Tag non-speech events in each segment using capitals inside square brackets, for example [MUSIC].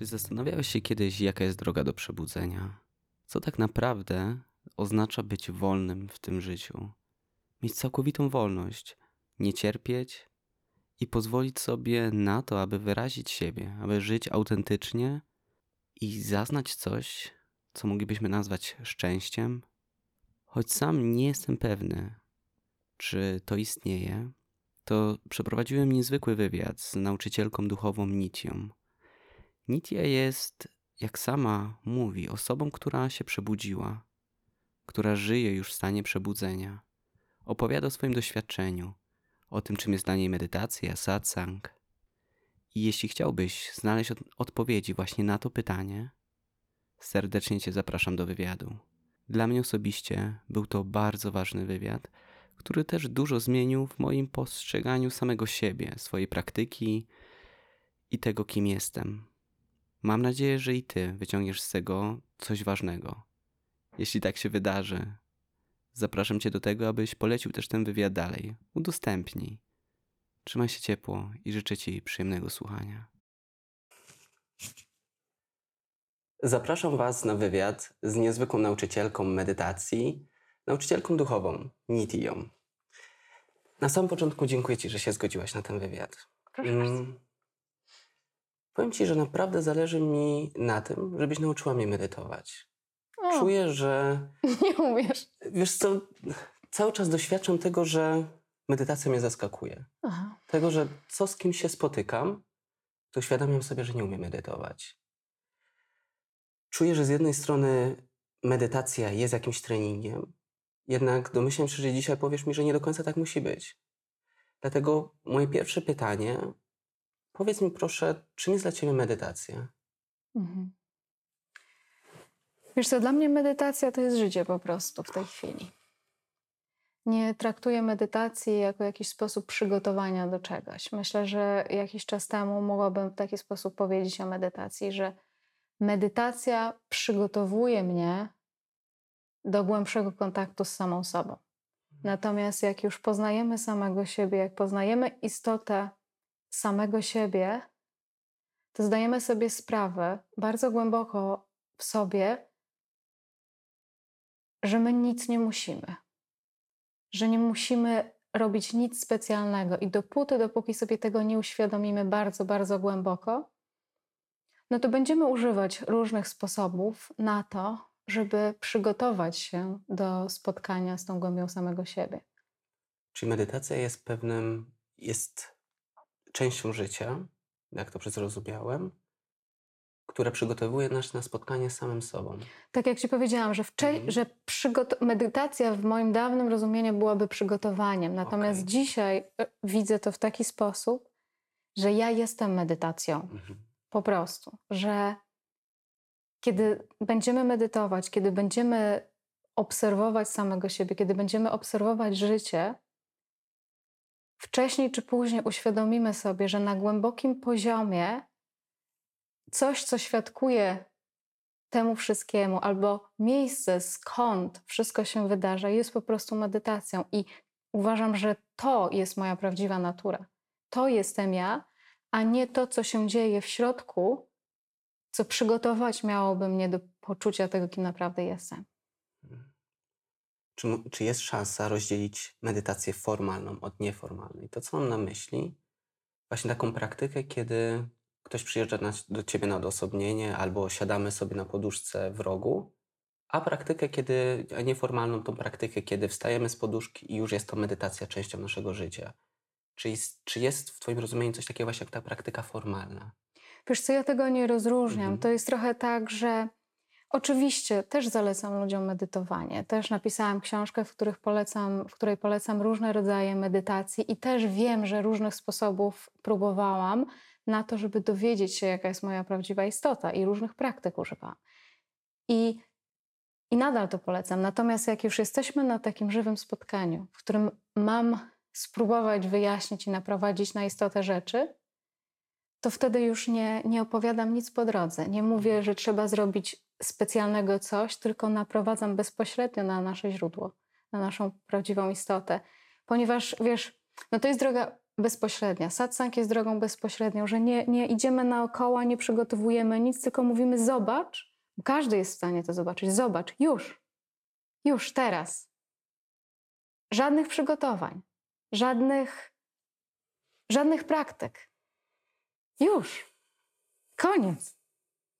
Czy zastanawiałeś się kiedyś, jaka jest droga do przebudzenia? Co tak naprawdę oznacza być wolnym w tym życiu? Mieć całkowitą wolność, nie cierpieć i pozwolić sobie na to, aby wyrazić siebie, aby żyć autentycznie i zaznać coś, co moglibyśmy nazwać szczęściem? Choć sam nie jestem pewny, czy to istnieje, to przeprowadziłem niezwykły wywiad z nauczycielką duchową Nitią. Nitia jest, jak sama mówi, osobą, która się przebudziła, która żyje już w stanie przebudzenia. Opowiada o swoim doświadczeniu, o tym, czym jest dla niej medytacja, satsang. I jeśli chciałbyś znaleźć od odpowiedzi właśnie na to pytanie, serdecznie Cię zapraszam do wywiadu. Dla mnie osobiście był to bardzo ważny wywiad, który też dużo zmienił w moim postrzeganiu samego siebie, swojej praktyki i tego, kim jestem. Mam nadzieję, że i Ty wyciągniesz z tego coś ważnego. Jeśli tak się wydarzy, zapraszam Cię do tego, abyś polecił też ten wywiad dalej. Udostępnij. Trzymaj się ciepło i życzę Ci przyjemnego słuchania. Zapraszam Was na wywiad z niezwykłą nauczycielką medytacji, nauczycielką duchową, Nitią. Na samym początku dziękuję Ci, że się zgodziłaś na ten wywiad. Proszę bardzo. Powiem Ci, że naprawdę zależy mi na tym, żebyś nauczyła mnie medytować. O, Czuję, że [LAUGHS] nie umiesz. wiesz co, cały czas doświadczam tego, że medytacja mnie zaskakuje. Aha. Tego, że co z kim się spotykam, to uświadamiam sobie, że nie umiem medytować. Czuję, że z jednej strony medytacja jest jakimś treningiem, jednak domyślam się, że dzisiaj powiesz mi, że nie do końca tak musi być. Dlatego moje pierwsze pytanie, powiedz mi proszę, czym jest dla Ciebie medytacja? Mhm. Wiesz co, dla mnie medytacja to jest życie po prostu w tej chwili. Nie traktuję medytacji jako jakiś sposób przygotowania do czegoś. Myślę, że jakiś czas temu mogłabym w taki sposób powiedzieć o medytacji, że medytacja przygotowuje mnie do głębszego kontaktu z samą sobą. Natomiast jak już poznajemy samego siebie, jak poznajemy istotę samego siebie, to zdajemy sobie sprawę bardzo głęboko w sobie, że my nic nie musimy. Że nie musimy robić nic specjalnego. I dopóty, dopóki sobie tego nie uświadomimy bardzo, bardzo głęboko, no to będziemy używać różnych sposobów na to, żeby przygotować się do spotkania z tą głębią samego siebie. Czyli medytacja jest pewnym, jest częścią życia, jak to zrozumiałem, która przygotowuje nas na spotkanie z samym sobą. Tak jak Ci powiedziałam, że, Mhm. że przygot- medytacja w moim dawnym rozumieniu byłaby przygotowaniem. Natomiast Okej. dzisiaj e, widzę to w taki sposób, że ja jestem medytacją. Mhm. Po prostu. Że kiedy będziemy medytować, kiedy będziemy obserwować samego siebie, kiedy będziemy obserwować życie, wcześniej czy później uświadomimy sobie, że na głębokim poziomie coś, co świadkuje temu wszystkiemu, albo miejsce, skąd wszystko się wydarza, jest po prostu medytacją. I uważam, że to jest moja prawdziwa natura. To jestem ja, a nie to, co się dzieje w środku, co przygotować miałoby mnie do poczucia tego, kim naprawdę jestem. Czy, czy jest szansa rozdzielić medytację formalną od nieformalnej? To, co mam na myśli, właśnie taką praktykę, kiedy ktoś przyjeżdża na, do ciebie na odosobnienie albo siadamy sobie na poduszce w rogu, a praktykę, kiedy, a nieformalną tą praktykę, kiedy wstajemy z poduszki i już jest to medytacja częścią naszego życia. Czy jest, czy jest w Twoim rozumieniu coś takiego właśnie jak ta praktyka formalna? Wiesz co, ja tego nie rozróżniam. Mhm. To jest trochę tak, że oczywiście też zalecam ludziom medytowanie. Też napisałam książkę, w, których polecam, w której polecam różne rodzaje medytacji i też wiem, że różnych sposobów próbowałam na to, żeby dowiedzieć się, jaka jest moja prawdziwa istota i różnych praktyk używałam. I, I nadal to polecam. Natomiast jak już jesteśmy na takim żywym spotkaniu, w którym mam spróbować wyjaśnić i naprowadzić na istotę rzeczy, to wtedy już nie, nie opowiadam nic po drodze. Nie mówię, że trzeba zrobić specjalnego coś, tylko naprowadzam bezpośrednio na nasze źródło, na naszą prawdziwą istotę. Ponieważ wiesz, no to jest droga bezpośrednia. Satsang jest drogą bezpośrednią, że nie, nie idziemy naokoło, nie przygotowujemy nic, tylko mówimy zobacz. Każdy jest w stanie to zobaczyć. Zobacz, już. Już, teraz. Żadnych przygotowań, żadnych, żadnych praktyk. Już. Koniec.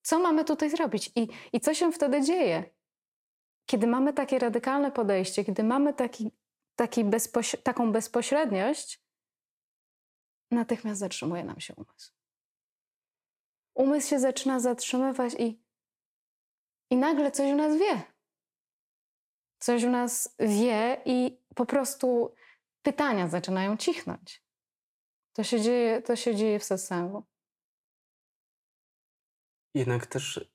Co mamy tutaj zrobić? I, I co się wtedy dzieje? Kiedy mamy takie radykalne podejście, kiedy mamy taki, taki bezpoś- taką bezpośredniość, natychmiast zatrzymuje nam się umysł. Umysł się zaczyna zatrzymywać i, i nagle coś w nas wie. Coś w nas wie i po prostu pytania zaczynają cichnąć. To się dzieje, to się dzieje w satsangu. Jednak też,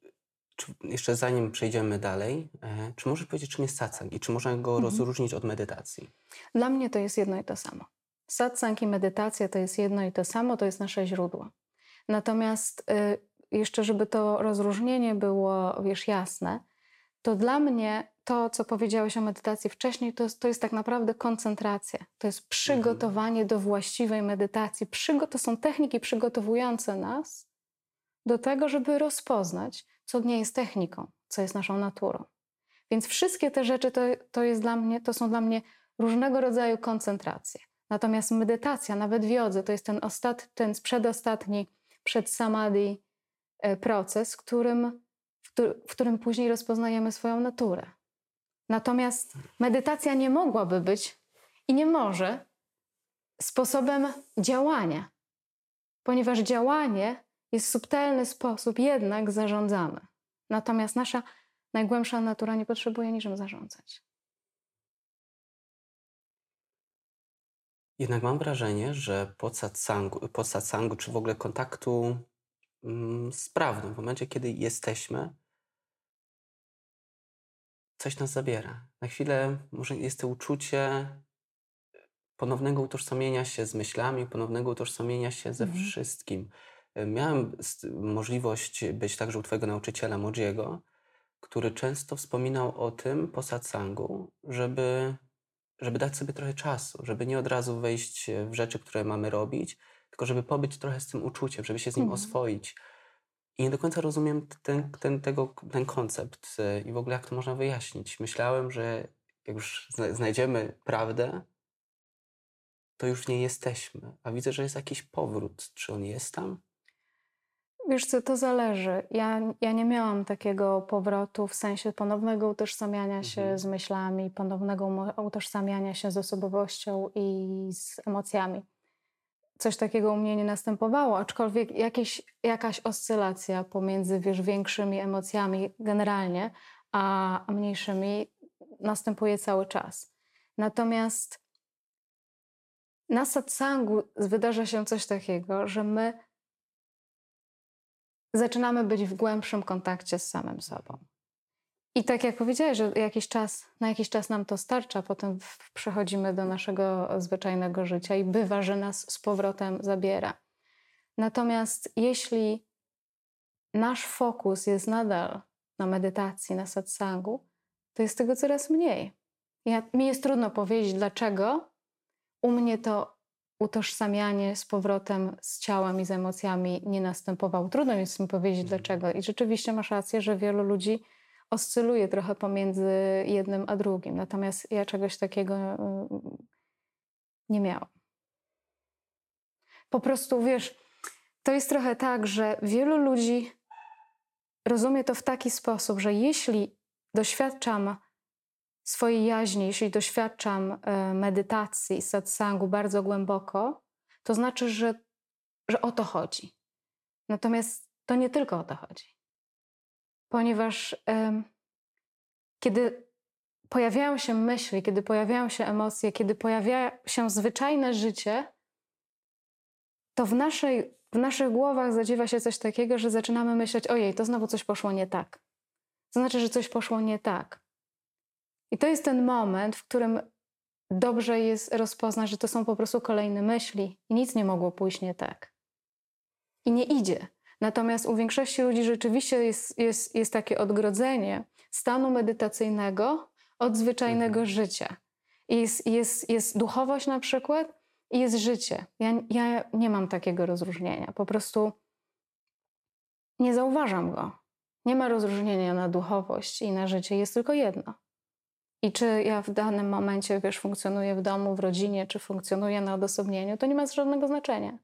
czy jeszcze zanim przejdziemy dalej, e, czy możesz powiedzieć, czym jest satsang i czy można go Mhm. rozróżnić od medytacji? Dla mnie to jest jedno i to samo. Satsang i medytacja to jest jedno i to samo, to jest nasze źródło. Natomiast y, jeszcze, żeby to rozróżnienie było, wiesz, jasne, to dla mnie to, co powiedziałeś o medytacji wcześniej, to, jest- to jest tak naprawdę koncentracja. To jest przygotowanie do właściwej medytacji. Przygo- to są techniki przygotowujące nas do tego, żeby rozpoznać, co nie jest techniką, co jest naszą naturą. Więc wszystkie te rzeczy to, to, jest dla mnie, to są dla mnie różnego rodzaju koncentracje. Natomiast medytacja, nawet w jodze, to jest ten, ostat, ten przedostatni, przed samadhi e, proces, w którym, w, któ- w którym później rozpoznajemy swoją naturę. Natomiast medytacja nie mogłaby być i nie może sposobem działania, ponieważ działanie jest subtelny sposób, jednak zarządzamy. Natomiast nasza najgłębsza natura nie potrzebuje niczym zarządzać. Jednak mam wrażenie, że po satsangu, po satsangu czy w ogóle kontaktu mm, z prawdą, w momencie, kiedy jesteśmy, coś nas zabiera. Na chwilę może jest to uczucie ponownego utożsamienia się z myślami, ponownego utożsamienia się ze Mhm. wszystkim. Miałem możliwość być także u Twojego nauczyciela Modziego, który często wspominał o tym po satsangu, żeby, żeby dać sobie trochę czasu, żeby nie od razu wejść w rzeczy, które mamy robić, tylko żeby pobyć trochę z tym uczuciem, żeby się z nim Mhm. oswoić. I nie do końca rozumiem ten, ten, tego, ten koncept e, i w ogóle jak to można wyjaśnić. Myślałem, że jak już zna- znajdziemy prawdę, to już nie jesteśmy. A widzę, że jest jakiś powrót. Czy on jest tam? Wiesz co, to zależy. Ja, ja nie miałam takiego powrotu w sensie ponownego utożsamiania się Mhm. z myślami, ponownego utożsamiania się z osobowością i z emocjami. Coś takiego u mnie nie następowało, aczkolwiek jakieś, jakaś oscylacja pomiędzy wiesz, większymi emocjami generalnie, a, a mniejszymi następuje cały czas. Natomiast na satsangu wydarza się coś takiego, że my zaczynamy być w głębszym kontakcie z samym sobą. I tak jak powiedziałeś, że jakiś czas, na jakiś czas nam to starcza, potem przechodzimy do naszego zwyczajnego życia i bywa, że nas z powrotem zabiera. Natomiast jeśli nasz fokus jest nadal na medytacji, na satsangu, to jest tego coraz mniej. Ja, mi jest trudno powiedzieć, dlaczego. U mnie to utożsamianie z powrotem z ciałem i z emocjami nie następowało. Trudno mi jest mi powiedzieć Mhm. dlaczego. I rzeczywiście masz rację, że wielu ludzi oscyluje trochę pomiędzy jednym a drugim. Natomiast ja czegoś takiego mm, nie miałam. Po prostu wiesz, to jest trochę tak, że wielu ludzi rozumie to w taki sposób, że jeśli doświadczam swojej jaźni, jeśli doświadczam e, medytacji, satsangu bardzo głęboko, to znaczy, że, że o to chodzi. Natomiast to nie tylko o to chodzi. Ponieważ em, kiedy pojawiają się myśli, kiedy pojawiają się emocje, kiedy pojawia się zwyczajne życie, to w, naszej, w naszych głowach zadziewa się coś takiego, że zaczynamy myśleć: ojej, to znowu coś poszło nie tak. To znaczy, że coś poszło nie tak. I to jest ten moment, w którym dobrze jest rozpoznać, że to są po prostu kolejne myśli i nic nie mogło pójść nie tak. I nie idzie. Natomiast u większości ludzi rzeczywiście jest, jest, jest takie odgrodzenie stanu medytacyjnego od zwyczajnego Mhm. życia. I Jest, jest, jest duchowość na przykład i jest życie. Ja, ja nie mam takiego rozróżnienia. Po prostu nie zauważam go. Nie ma rozróżnienia na duchowość i na życie, jest tylko jedno. I czy ja w danym momencie, wiesz, funkcjonuję w domu, w rodzinie, czy funkcjonuję na odosobnieniu, to nie ma żadnego znaczenia.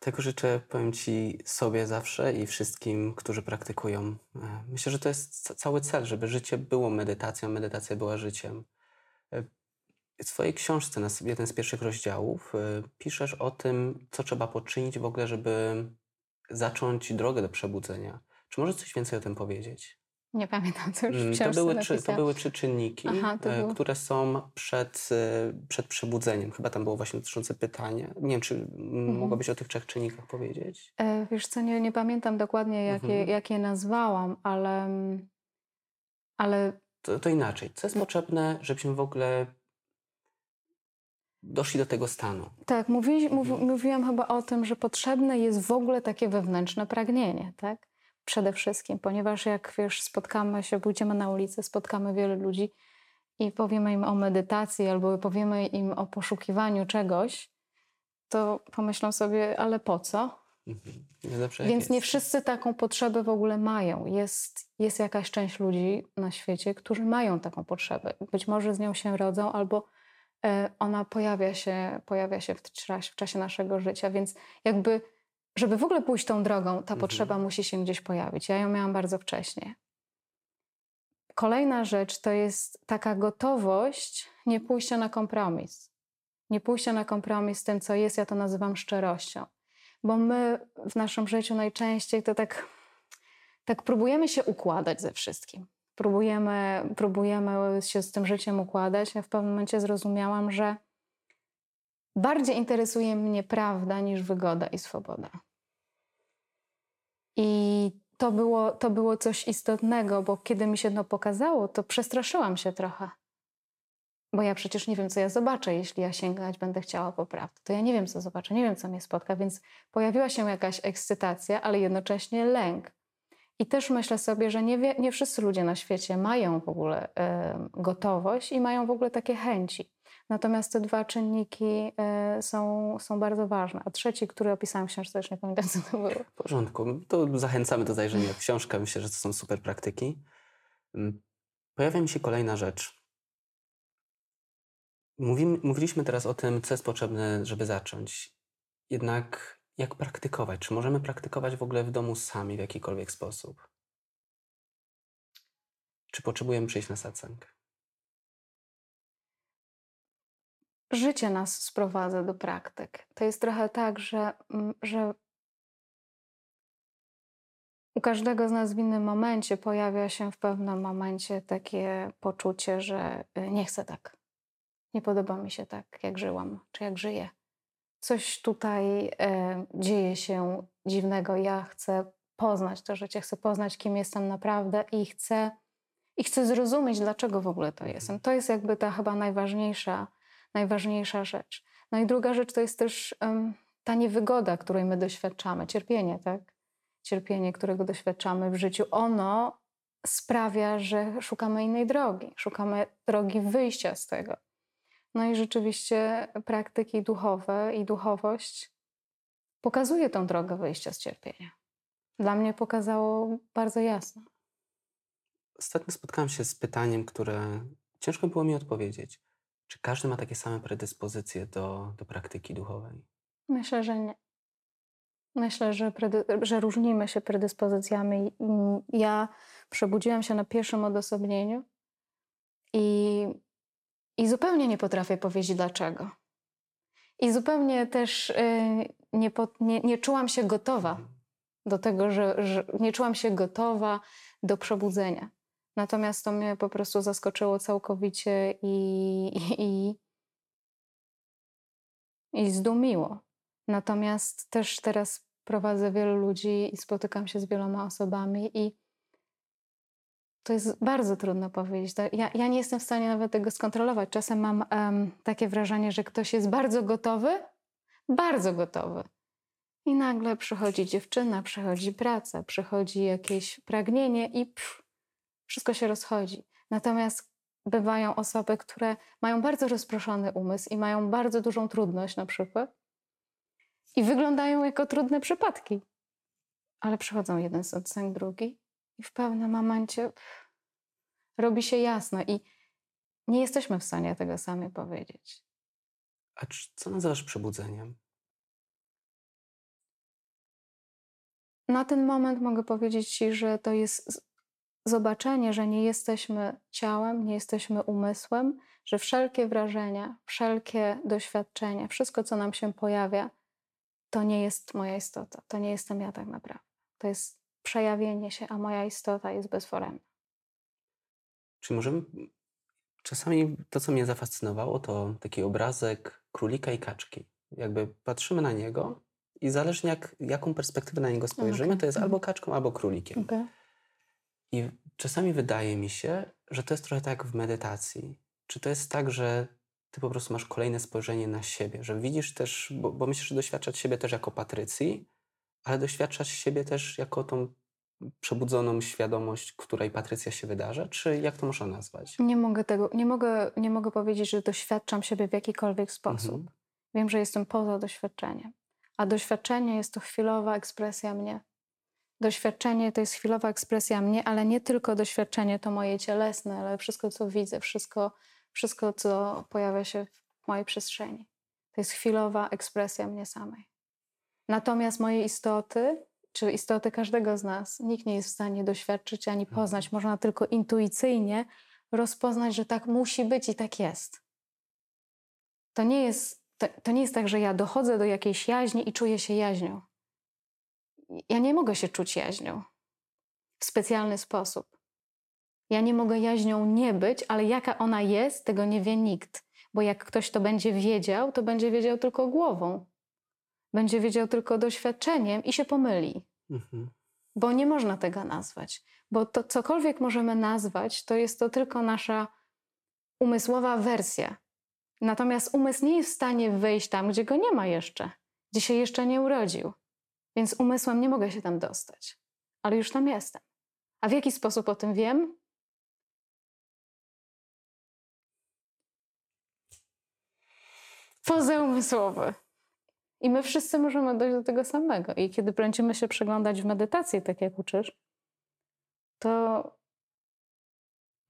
Tego życzę, powiem Ci, sobie zawsze i wszystkim, którzy praktykują. E, Myślę, że to jest ca- cały cel, żeby życie było medytacją, medytacja była życiem. E, W swojej książce, na jeden z pierwszych rozdziałów, e, piszesz o tym, co trzeba poczynić w ogóle, żeby zacząć drogę do przebudzenia. Czy możesz coś więcej o tym powiedzieć? Nie pamiętam, co już Mm, To były, trzy, to były trzy czynniki, Aha, e, było- które są przed, e, przed przebudzeniem. Chyba tam było właśnie dotyczące pytania. Nie wiem, czy Mhm. mogłabyś o tych trzech czynnikach powiedzieć? E, Wiesz co, nie, nie pamiętam dokładnie, jakie, Mhm. jak je nazwałam, ale, ale To, to inaczej. Co jest potrzebne, żebyśmy w ogóle doszli do tego stanu? tak, mówi, mów, Mhm. mówiłam chyba o tym, że potrzebne jest w ogóle takie wewnętrzne pragnienie, tak? Przede wszystkim, ponieważ jak wiesz, spotkamy się, pójdziemy na ulicę, spotkamy wiele ludzi i powiemy im o medytacji albo powiemy im o poszukiwaniu czegoś, to pomyślą sobie, ale po co? Mhm. Nie Więc nie wszyscy taką potrzebę w ogóle mają. Jest, jest jakaś część ludzi na świecie, którzy mają taką potrzebę. Być może z nią się rodzą, albo e, ona pojawia się, pojawia się w, w czasie naszego życia. Więc jakby, żeby w ogóle pójść tą drogą, ta Mhm. potrzeba musi się gdzieś pojawić. Ja ją miałam bardzo wcześnie. Kolejna rzecz to jest taka gotowość nie pójścia na kompromis. Nie pójścia na kompromis z tym, co jest, ja to nazywam szczerością bo my w naszym życiu najczęściej to tak, tak próbujemy się układać ze wszystkim. Próbujemy, próbujemy się z tym życiem układać. Ja w pewnym momencie zrozumiałam, że bardziej interesuje mnie prawda niż wygoda i swoboda. I to było, to było coś istotnego, bo kiedy mi się to pokazało, to przestraszyłam się trochę. Bo ja przecież nie wiem, co ja zobaczę, jeśli ja sięgać będę chciała po prawdę. To ja nie wiem, co zobaczę, nie wiem, co mnie spotka, więc pojawiła się jakaś ekscytacja, ale jednocześnie lęk. I też myślę sobie, że nie, wie, nie wszyscy ludzie na świecie mają w ogóle e, gotowość i mają w ogóle takie chęci. Natomiast te dwa czynniki e, są, są bardzo ważne. A trzeci, który opisałam w książce, też nie pamiętam, co to było. W porządku. To zachęcamy do zajrzenia w książkę. Myślę, że to są super praktyki. Mm, Pojawia mi się kolejna rzecz. Mówimy, mówiliśmy teraz o tym, co jest potrzebne, żeby zacząć. Jednak jak praktykować? Czy możemy praktykować w ogóle w domu sami w jakikolwiek sposób? Czy potrzebujemy przyjść na satsang? Życie nas sprowadza do praktyk. To jest trochę tak, że, mm, że u każdego z nas w innym momencie pojawia się w pewnym momencie takie poczucie, że y, nie chcę tak. Nie podoba mi się tak, jak żyłam, czy jak żyję. Coś tutaj e, dzieje się dziwnego. Ja chcę poznać to życie, chcę poznać, kim jestem naprawdę i chcę, i chcę zrozumieć, dlaczego w ogóle to jestem. To jest jakby ta chyba najważniejsza, najważniejsza rzecz. No i druga rzecz to jest też em, ta niewygoda, której my doświadczamy, cierpienie, tak? Cierpienie, którego doświadczamy w życiu, ono sprawia, że szukamy innej drogi, szukamy drogi wyjścia z tego. No i rzeczywiście praktyki duchowe i duchowość pokazuje tą drogę wyjścia z cierpienia. Dla mnie pokazało bardzo jasno. Ostatnio spotkałem się z pytaniem, które ciężko było mi odpowiedzieć. Czy każdy ma takie same predyspozycje do, do praktyki duchowej? Myślę, że nie. Myślę, że, że różnimy się predyspozycjami. Ja przebudziłam się na pierwszym odosobnieniu i, i zupełnie nie potrafię powiedzieć dlaczego. I zupełnie też y, nie, po, nie, nie czułam się gotowa Mhm. do tego, że, że nie czułam się gotowa do przebudzenia. Natomiast to mnie po prostu zaskoczyło całkowicie i, i, i zdumiło. Natomiast też teraz prowadzę wielu ludzi i spotykam się z wieloma osobami i to jest bardzo trudno powiedzieć. Ja, ja nie jestem w stanie nawet tego skontrolować. Czasem mam em, takie wrażenie, że ktoś jest bardzo gotowy, bardzo gotowy. I nagle przychodzi dziewczyna, przychodzi praca, przychodzi jakieś pragnienie i pff, wszystko się rozchodzi. Natomiast bywają osoby, które mają bardzo rozproszony umysł i mają bardzo dużą trudność na przykład i wyglądają jako trudne przypadki. Ale przychodzą jeden satsang, drugi i w pewnym momencie robi się jasno i nie jesteśmy w stanie tego sami powiedzieć. A co nazywasz przebudzeniem? Na ten moment mogę powiedzieć Ci, że to jest zobaczenie, że nie jesteśmy ciałem, nie jesteśmy umysłem, że wszelkie wrażenia, wszelkie doświadczenia, wszystko, co nam się pojawia, to nie jest moja istota, to nie jestem ja tak naprawdę. To jest przejawienie się, a moja istota jest bezforemna. Czy możemy. Czasami to, co mnie zafascynowało, to taki obrazek królika i kaczki. Jakby patrzymy na niego i zależnie jak, jaką perspektywę na niego spojrzymy, Okej. to jest Mhm. albo kaczką, albo królikiem. Okay. I czasami wydaje mi się, że to jest trochę tak w medytacji. Czy to jest tak, że ty po prostu masz kolejne spojrzenie na siebie, że widzisz też, bo, bo myślisz, że doświadczać siebie też jako Patrycji, ale doświadczać siebie też jako tą przebudzoną świadomość, której Patrycja się wydarza? Czy jak to można nazwać? Nie mogę tego, nie mogę, nie mogę powiedzieć, że doświadczam siebie w jakikolwiek sposób. Mhm. Wiem, że jestem poza doświadczeniem. A doświadczenie jest to chwilowa ekspresja mnie. Doświadczenie to jest chwilowa ekspresja mnie, ale nie tylko doświadczenie to moje cielesne, ale wszystko, co widzę, wszystko, wszystko co pojawia się w mojej przestrzeni. To jest chwilowa ekspresja mnie samej. Natomiast mojej istoty, czy istoty każdego z nas, nikt nie jest w stanie doświadczyć ani poznać. Można tylko intuicyjnie rozpoznać, że tak musi być i tak jest. To nie jest, to, to nie jest tak, że ja dochodzę do jakiejś jaźni i czuję się jaźnią. Ja nie mogę się czuć jaźnią w specjalny sposób. Ja nie mogę jaźnią nie być, ale jaka ona jest, tego nie wie nikt. Bo jak ktoś to będzie wiedział, to będzie wiedział tylko głową. Będzie wiedział tylko doświadczeniem i się pomyli Mhm. bo nie można tego nazwać. Bo to cokolwiek możemy nazwać, to jest to tylko nasza umysłowa wersja. Natomiast umysł nie jest w stanie wejść tam, gdzie go nie ma jeszcze, gdzie się jeszcze nie urodził. Więc umysłem nie mogę się tam dostać, ale już tam jestem. A w jaki sposób o tym wiem? Pozaumysłowy. I my wszyscy możemy dojść do tego samego. I kiedy będziemy się przeglądać w medytacji, tak jak uczysz, to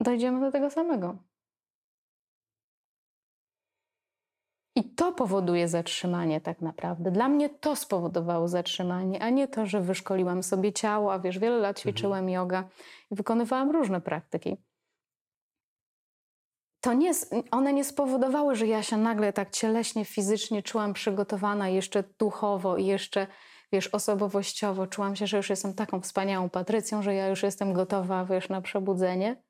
dojdziemy do tego samego. I to powoduje zatrzymanie tak naprawdę. Dla mnie to spowodowało zatrzymanie, a nie to, że wyszkoliłam sobie ciało, a wiesz, wiele lat ćwiczyłem jogę i wykonywałam różne praktyki. To nie, one nie spowodowały, że ja się nagle tak cieleśnie, fizycznie czułam przygotowana, jeszcze duchowo i jeszcze, wiesz, osobowościowo. Czułam się, że już jestem taką wspaniałą Patrycją, że ja już jestem gotowa, wiesz, na przebudzenie.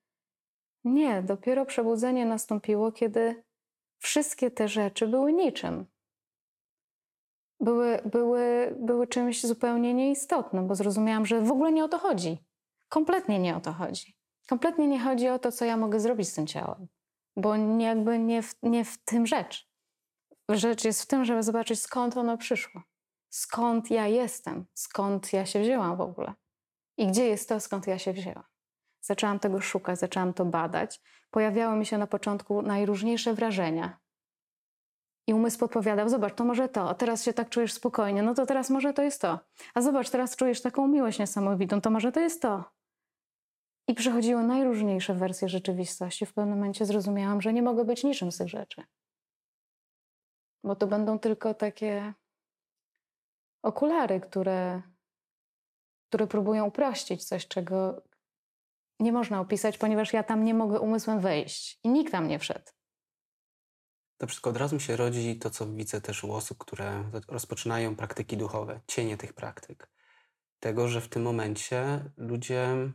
Nie, dopiero przebudzenie nastąpiło, kiedy wszystkie te rzeczy były niczym. Były, były, były czymś zupełnie nieistotnym, bo zrozumiałam, że w ogóle nie o to chodzi. Kompletnie nie o to chodzi. Kompletnie nie chodzi o to, co ja mogę zrobić z tym ciałem, bo jakby nie w, nie w tym rzecz. Rzecz jest w tym, żeby zobaczyć, skąd ono przyszło. Skąd ja jestem, skąd ja się wzięłam w ogóle. I gdzie jest to, skąd ja się wzięłam. Zaczęłam tego szukać, zaczęłam to badać. Pojawiały mi się na początku najróżniejsze wrażenia. I umysł podpowiadał, zobacz, to może to, teraz się tak czujesz spokojnie, no to teraz może to jest to. A zobacz, teraz czujesz taką miłość niesamowitą, to może to jest to. I przychodziły najróżniejsze wersje rzeczywistości. W pewnym momencie zrozumiałam, że nie mogę być niczym z tych rzeczy. Bo to będą tylko takie okulary, które, które próbują uprościć coś, czego nie można opisać, ponieważ ja tam nie mogę umysłem wejść. I nikt tam nie wszedł. To wszystko od razu mi się rodzi to, co widzę też u osób, które rozpoczynają praktyki duchowe, cienie tych praktyk. Tego, że w tym momencie ludzie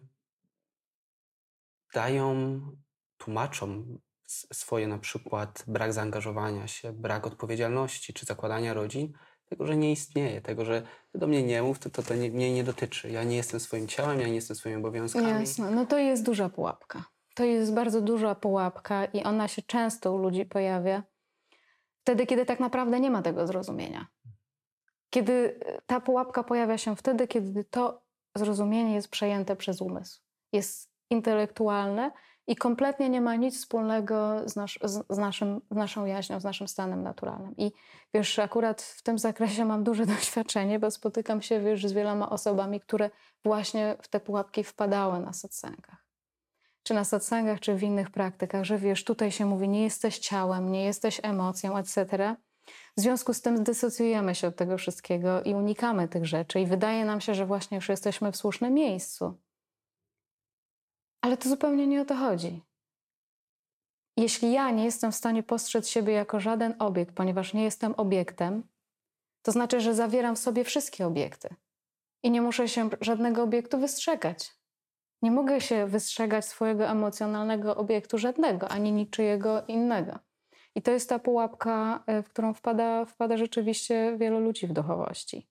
dają, tłumaczą swoje na przykład brak zaangażowania się, brak odpowiedzialności czy zakładania rodzin, tego, że nie istnieje, tego, że do mnie nie mów, to, to, to nie, mnie nie dotyczy. Ja nie jestem swoim ciałem, ja nie jestem swoimi obowiązkami. Jasne, no to jest duża pułapka. To jest bardzo duża pułapka i ona się często u ludzi pojawia wtedy, kiedy tak naprawdę nie ma tego zrozumienia. Kiedy e, ta pułapka pojawia się wtedy, kiedy to zrozumienie jest przejęte przez umysł. Jest intelektualne i kompletnie nie ma nic wspólnego z, z, naszym, z naszą jaźnią, z naszym stanem naturalnym. I wiesz, akurat w tym zakresie mam duże [LAUGHS] doświadczenie, bo spotykam się wiesz, z wieloma osobami, które właśnie w te pułapki wpadały na satsangach. Czy na satsangach, czy w innych praktykach, że wiesz, tutaj się mówi, nie jesteś ciałem, nie jesteś emocją, etc. W związku z tym dysocjujemy się od tego wszystkiego i unikamy tych rzeczy, i wydaje nam się, że właśnie już jesteśmy w słusznym miejscu. Ale to zupełnie nie o to chodzi. Jeśli ja nie jestem w stanie postrzec siebie jako żaden obiekt, ponieważ nie jestem obiektem, to znaczy, że zawieram w sobie wszystkie obiekty i nie muszę się żadnego obiektu wystrzegać. Nie mogę się wystrzegać swojego emocjonalnego obiektu żadnego, ani niczyjego innego. I to jest ta pułapka, w którą wpada, wpada rzeczywiście wielu ludzi w duchowości.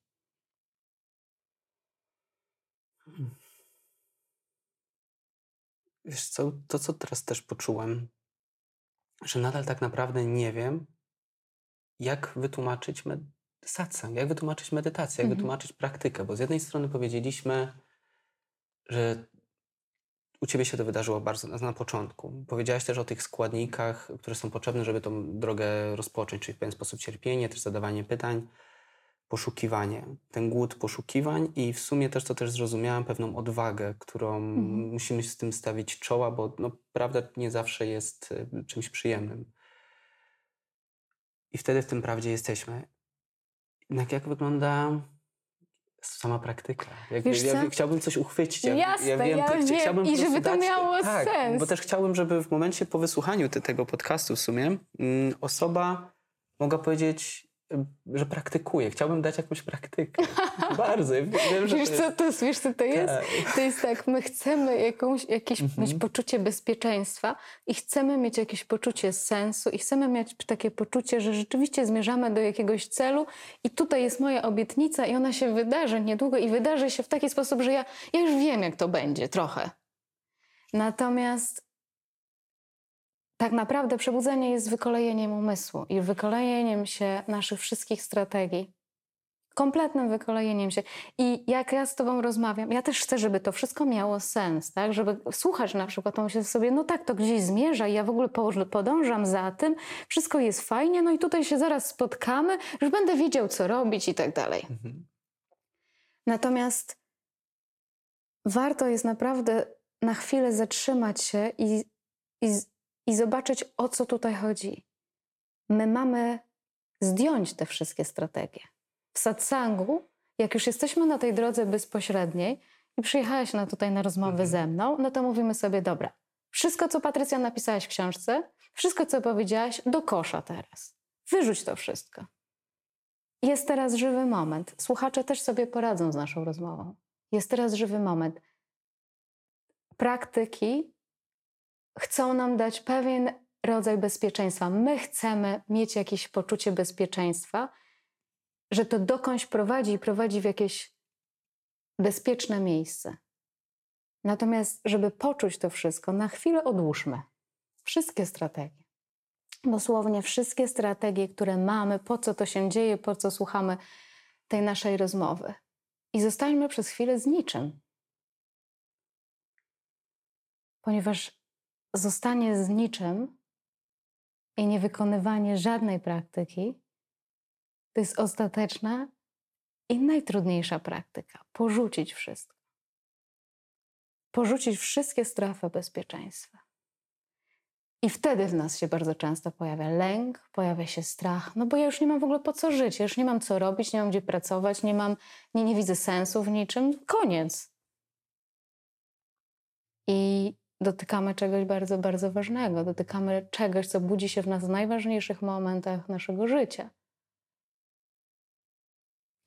Wiesz co, to co teraz też poczułem, że nadal tak naprawdę nie wiem, jak wytłumaczyć med- satsang, jak wytłumaczyć medytację, jak Mhm. wytłumaczyć praktykę, bo z jednej strony powiedzieliśmy, że u ciebie się to wydarzyło bardzo na, na początku. Powiedziałaś też o tych składnikach, które są potrzebne, żeby tą drogę rozpocząć, czyli w pewien sposób cierpienie, też zadawanie pytań, poszukiwanie, ten głód poszukiwań i w sumie też to też zrozumiałam pewną odwagę, którą Mhm. musimy z tym stawić czoła, bo no, prawda nie zawsze jest y, czymś przyjemnym. I wtedy w tym prawdzie jesteśmy. Jednak jak wygląda sama praktyka? Ja, co? chciałbym coś uchwycić. Ja, Jasne, ja ty- wiem. chciałbym I żeby to miało tak, sens. Bo też chciałbym, żeby w momencie po wysłuchaniu te, tego podcastu w sumie mm, osoba mogła powiedzieć, że praktykuje. Chciałbym dać jakąś praktykę. [LAUGHS] Bardzo. Wiem, że Wiesz to co, jest... to, jest- wiesz, co to jest? Tak. To jest tak, my chcemy jakąś, jakieś Mhm. mieć poczucie bezpieczeństwa i chcemy mieć jakieś poczucie sensu i chcemy mieć takie poczucie, że rzeczywiście zmierzamy do jakiegoś celu i tutaj jest moja obietnica i ona się wydarzy niedługo i wydarzy się w taki sposób, że ja, ja już wiem, jak to będzie trochę. Natomiast tak naprawdę przebudzenie jest wykolejeniem umysłu i wykolejeniem się naszych wszystkich strategii. Kompletnym wykolejeniem się. I jak ja z Tobą rozmawiam, ja też chcę, żeby to wszystko miało sens, tak? Żeby słuchać na przykład, to myślę sobie, no tak, to gdzieś zmierza i ja w ogóle po- podążam za tym, wszystko jest fajnie, no i tutaj się zaraz spotkamy, już będę wiedział, co robić i tak dalej. Mhm. Natomiast warto jest naprawdę na chwilę zatrzymać się i, i, i zobaczyć, o co tutaj chodzi. My mamy zdjąć te wszystkie strategie. W satsangu, jak już jesteśmy na tej drodze bezpośredniej i przyjechałeś na tutaj na rozmowę Mhm. ze mną, no to mówimy sobie, dobra, wszystko, co Patrycja napisałaś w książce, wszystko, co powiedziałaś, do kosza teraz. Wyrzuć to wszystko. Jest teraz żywy moment. Słuchacze też sobie poradzą z naszą rozmową. Jest teraz żywy moment. Praktyki chcą nam dać pewien rodzaj bezpieczeństwa. My chcemy mieć jakieś poczucie bezpieczeństwa, że to dokądś prowadzi i prowadzi w jakieś bezpieczne miejsce. Natomiast, żeby poczuć to wszystko, na chwilę odłóżmy wszystkie strategie. Dosłownie wszystkie strategie, które mamy, po co to się dzieje, po co słuchamy tej naszej rozmowy. I zostańmy przez chwilę z niczym. Ponieważ zostanie z niczym i niewykonywanie żadnej praktyki to jest ostateczna i najtrudniejsza praktyka. Porzucić wszystko. Porzucić wszystkie strefy bezpieczeństwa. I wtedy w nas się bardzo często pojawia lęk, pojawia się strach, no bo ja już nie mam w ogóle po co żyć, ja już nie mam co robić, nie mam gdzie pracować, nie mam, nie, nie widzę sensu w niczym, koniec. I dotykamy czegoś bardzo, bardzo ważnego. Dotykamy czegoś, co budzi się w nas w najważniejszych momentach naszego życia.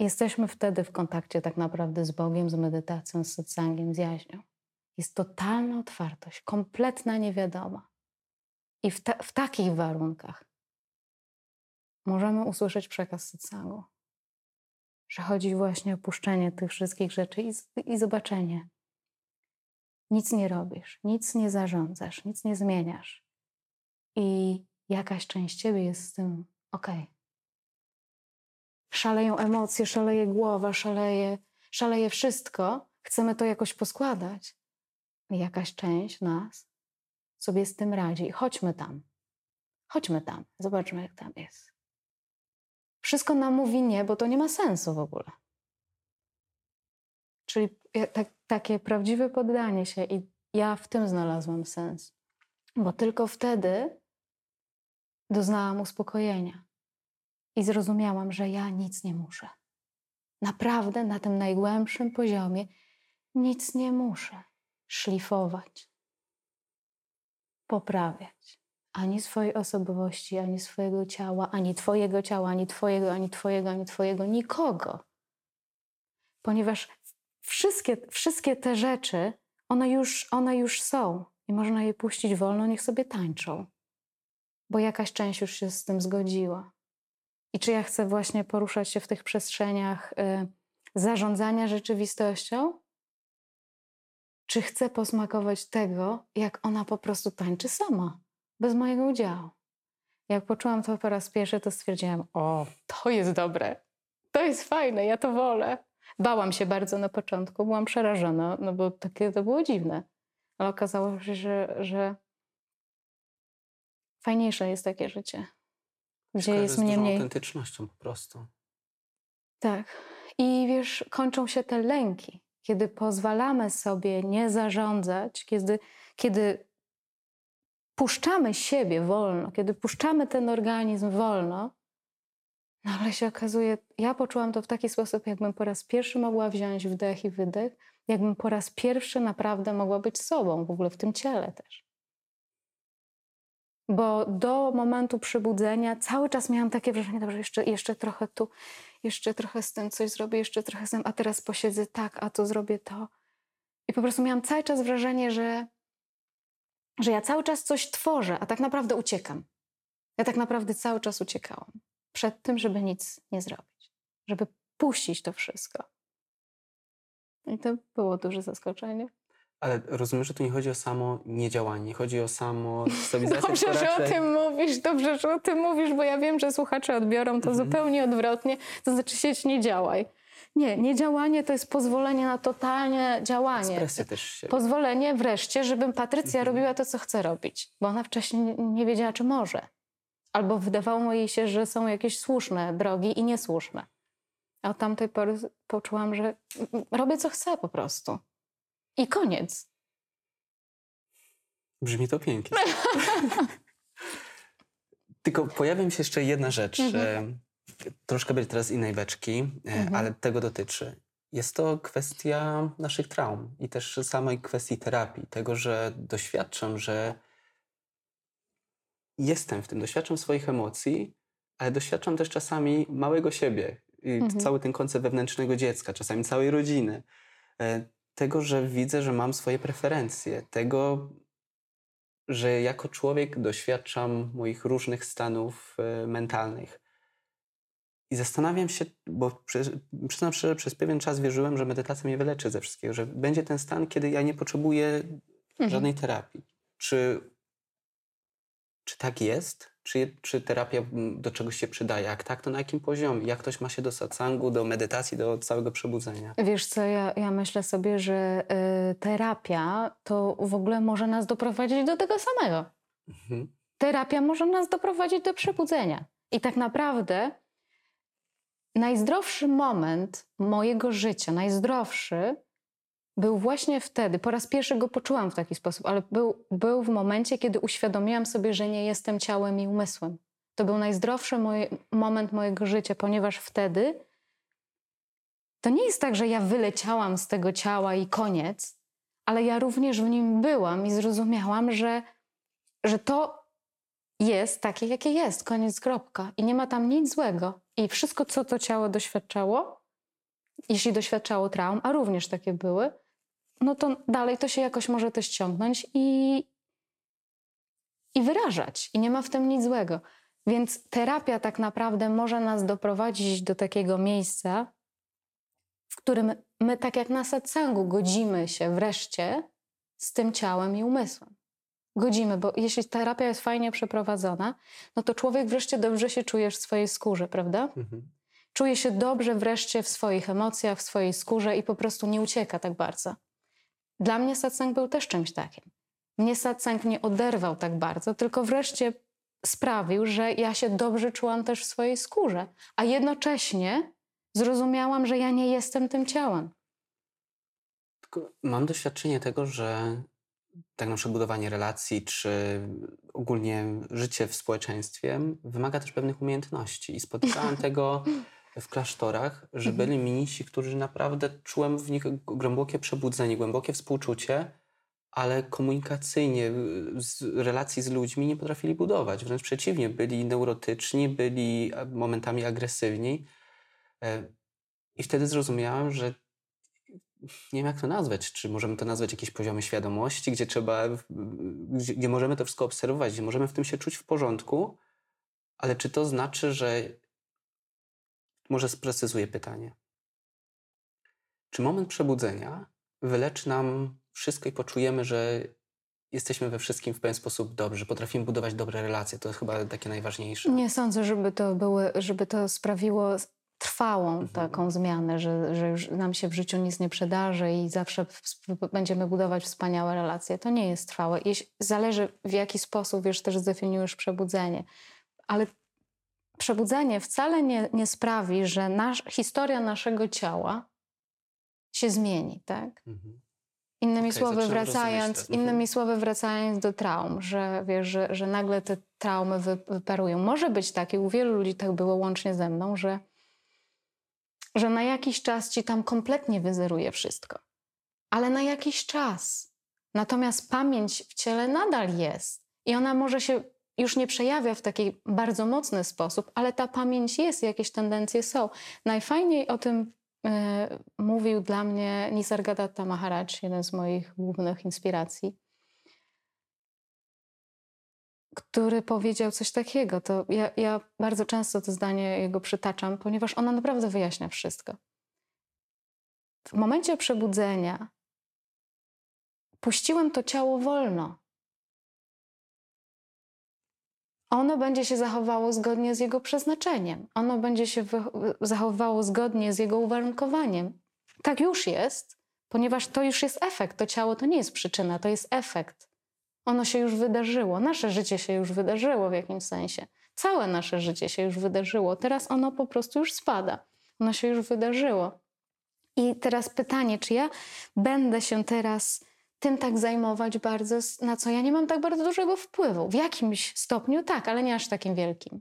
Jesteśmy wtedy w kontakcie tak naprawdę z Bogiem, z medytacją, z satsangiem, z jaźnią. Jest totalna otwartość, kompletna niewiadoma. I w, ta, w takich warunkach możemy usłyszeć przekaz satsangu, że chodzi właśnie o puszczenie tych wszystkich rzeczy i, i zobaczenie. Nic nie robisz, nic nie zarządzasz, nic nie zmieniasz. I jakaś część ciebie jest z tym okej. Szaleją emocje, szaleje głowa, szaleje, szaleje wszystko. Chcemy to jakoś poskładać. I jakaś część nas sobie z tym radzi. Chodźmy tam. Chodźmy tam. Zobaczmy, jak tam jest. Wszystko nam mówi nie, bo to nie ma sensu w ogóle. Czyli tak, takie prawdziwe poddanie się i ja w tym znalazłam sens. Bo tylko wtedy doznałam uspokojenia i zrozumiałam, że ja nic nie muszę. Naprawdę na tym najgłębszym poziomie nic nie muszę szlifować, poprawiać ani swojej osobowości, ani swojego ciała, ani Twojego ciała, ani Twojego, ani Twojego, ani Twojego, nikogo. Ponieważ wszystkie, wszystkie te rzeczy, one już, one już są i można je puścić wolno, niech sobie tańczą, bo jakaś część już się z tym zgodziła. I czy ja chcę właśnie poruszać się w tych przestrzeniach y, zarządzania rzeczywistością? Czy chcę posmakować tego, jak ona po prostu tańczy sama, bez mojego udziału? Jak poczułam to po raz pierwszy, to stwierdziłam: O, to jest dobre, to jest fajne, ja to wolę. Bałam się bardzo na początku, byłam przerażona, no bo takie to było dziwne. Ale okazało się, że, że fajniejsze jest takie życie, gdzie Kojarzy jest z mnie dużą mniej. autentycznością po prostu. Tak. I wiesz, kończą się te lęki, kiedy pozwalamy sobie nie zarządzać, kiedy, kiedy puszczamy siebie wolno, kiedy puszczamy ten organizm wolno, nagle się okazuje, ja poczułam to w taki sposób, jakbym po raz pierwszy mogła wziąć wdech i wydech, jakbym po raz pierwszy naprawdę mogła być sobą, w ogóle w tym ciele też. Bo do momentu przybudzenia cały czas miałam takie wrażenie, dobrze, jeszcze, jeszcze trochę tu, jeszcze trochę z tym coś zrobię, jeszcze trochę z tym, a teraz posiedzę tak, a tu zrobię to. I po prostu miałam cały czas wrażenie, że, że ja cały czas coś tworzę, a tak naprawdę uciekam. Ja tak naprawdę cały czas uciekałam przed tym, żeby nic nie zrobić, żeby puścić to wszystko. I to było duże zaskoczenie. Ale rozumiem, że tu nie chodzi o samo niedziałanie, nie chodzi o samo [LAUGHS] stabilizację, Dobrze, tylko że o raczej- tym mówisz, dobrze, że o tym mówisz, bo ja wiem, że słuchacze odbiorą to Mhm. zupełnie odwrotnie. To znaczy sieć nie działaj. Nie, niedziałanie to jest pozwolenie na totalnie działanie. Też się... Pozwolenie wreszcie, żebym Patrycja Mhm. robiła to, co chce robić, bo ona wcześniej nie- nie wiedziała, czy może. Albo wydawało jej się, że są jakieś słuszne drogi i niesłuszne. A od tamtej pory poczułam, że robię, co chcę po prostu. I koniec. Brzmi to pięknie. [LAUGHS] Tylko pojawia mi się jeszcze jedna rzecz. Mhm. Troszkę będzie teraz innej beczki, e, Mhm. ale tego dotyczy. Jest to kwestia naszych traum i też samej kwestii terapii. Tego, że doświadczam, że jestem w tym, doświadczam swoich emocji, ale doświadczam też czasami małego siebie. I Mhm. Cały ten koncept wewnętrznego dziecka, czasami całej rodziny. E, Tego, że widzę, że mam swoje preferencje. Tego, że jako człowiek doświadczam moich różnych stanów e, mentalnych. I zastanawiam się, bo przy- przyznam szczerze, przez pewien czas wierzyłem, że medytacja mnie wyleczy ze wszystkiego, że będzie ten stan, kiedy ja nie potrzebuję Mhm. żadnej terapii. Czy, czy tak jest? Czy, czy terapia mm, do czegoś się przydaje? Jak tak, to na jakim poziomie? Jak ktoś ma się do satsangu, do medytacji, do całego przebudzenia? Wiesz co, ja, ja myślę sobie, że y, terapia to w ogóle może nas doprowadzić do tego samego. Mhm. Terapia może nas doprowadzić do przebudzenia. I tak naprawdę najzdrowszy moment mojego życia, najzdrowszy, był właśnie wtedy. Po raz pierwszy go poczułam w taki sposób, ale był, był w momencie, kiedy uświadomiłam sobie, że nie jestem ciałem i umysłem. To był najzdrowszy moje, moment mojego życia, ponieważ wtedy to nie jest tak, że ja wyleciałam z tego ciała i koniec, ale ja również w nim byłam i zrozumiałam, że, że to jest takie, jakie jest, koniec, kropka. I nie ma tam nic złego. I wszystko, co to ciało doświadczało, jeśli doświadczało traum, a również takie były, no to dalej to się jakoś może też ciągnąć i, i wyrażać. I nie ma w tym nic złego. Więc terapia tak naprawdę może nas doprowadzić do takiego miejsca, w którym my, tak jak na satsangu, godzimy się wreszcie z tym ciałem i umysłem. Godzimy, bo jeśli terapia jest fajnie przeprowadzona, no to człowiek wreszcie dobrze się czuje w swojej skórze, prawda? Mhm. Czuje się dobrze wreszcie w swoich emocjach, w swojej skórze i po prostu nie ucieka tak bardzo. Dla mnie satsang był też czymś takim. mnie satsang nie oderwał tak bardzo, tylko wreszcie sprawił, że ja się dobrze czułam też w swojej skórze, a jednocześnie zrozumiałam, że ja nie jestem tym ciałem. Tylko mam doświadczenie tego, że tak na przykład budowanie relacji, czy ogólnie życie w społeczeństwie wymaga też pewnych umiejętności. I spotykałem [LAUGHS] tego w klasztorach, że Mhm. byli mnisi, którzy naprawdę czułem w nich głębokie przebudzenie, głębokie współczucie, ale komunikacyjnie, y, z relacji z ludźmi nie potrafili budować. Wręcz przeciwnie, byli neurotyczni, byli momentami agresywni. E, I wtedy zrozumiałem, że nie wiem jak to nazwać, czy możemy to nazwać jakieś poziomy świadomości, gdzie trzeba, gdzie, gdzie możemy to wszystko obserwować, gdzie możemy w tym się czuć w porządku, ale czy to znaczy, że może sprecyzuję pytanie. Czy moment przebudzenia wyleczy nam wszystko i poczujemy, że jesteśmy we wszystkim w pewien sposób dobrzy, potrafimy budować dobre relacje? To jest chyba takie najważniejsze. Nie sądzę, żeby to, były, żeby to sprawiło trwałą Mhm. taką zmianę, że, że już nam się w życiu nic nie przydarzy i zawsze będziemy budować wspaniałe relacje. To nie jest trwałe. Jeśli, zależy w jaki sposób, wiesz, też zdefiniujesz przebudzenie. Ale przebudzenie wcale nie, nie sprawi, że nasz, historia naszego ciała się zmieni, tak? Mhm. Innymi Okej, słowy, wracając. Mhm. innymi słowy, wracając do traum, że wiesz, że, że nagle te traumy wy, wyparują. Może być tak, i u wielu ludzi tak było łącznie ze mną, że, że na jakiś czas ci tam kompletnie wyzeruje wszystko. Ale na jakiś czas. Natomiast pamięć w ciele nadal jest. I ona może się już nie przejawia w taki bardzo mocny sposób, ale ta pamięć jest, jakieś tendencje są. Najfajniej o tym e, mówił dla mnie Nisargadatta Maharaj, jeden z moich głównych inspiracji, który powiedział coś takiego. To ja, ja bardzo często to zdanie jego przytaczam, ponieważ ona naprawdę wyjaśnia wszystko. W momencie przebudzenia puściłem to ciało wolno. Ono będzie się zachowało zgodnie z jego przeznaczeniem. Ono będzie się zachowywało zgodnie z jego uwarunkowaniem. Tak już jest, ponieważ to już jest efekt. To ciało to nie jest przyczyna, to jest efekt. Ono się już wydarzyło. Nasze życie się już wydarzyło w jakimś sensie. Całe nasze życie się już wydarzyło. Teraz ono po prostu już spada. Ono się już wydarzyło. I teraz pytanie, czy ja będę się teraz tym tak zajmować bardzo, na co ja nie mam tak bardzo dużego wpływu. W jakimś stopniu tak, ale nie aż takim wielkim.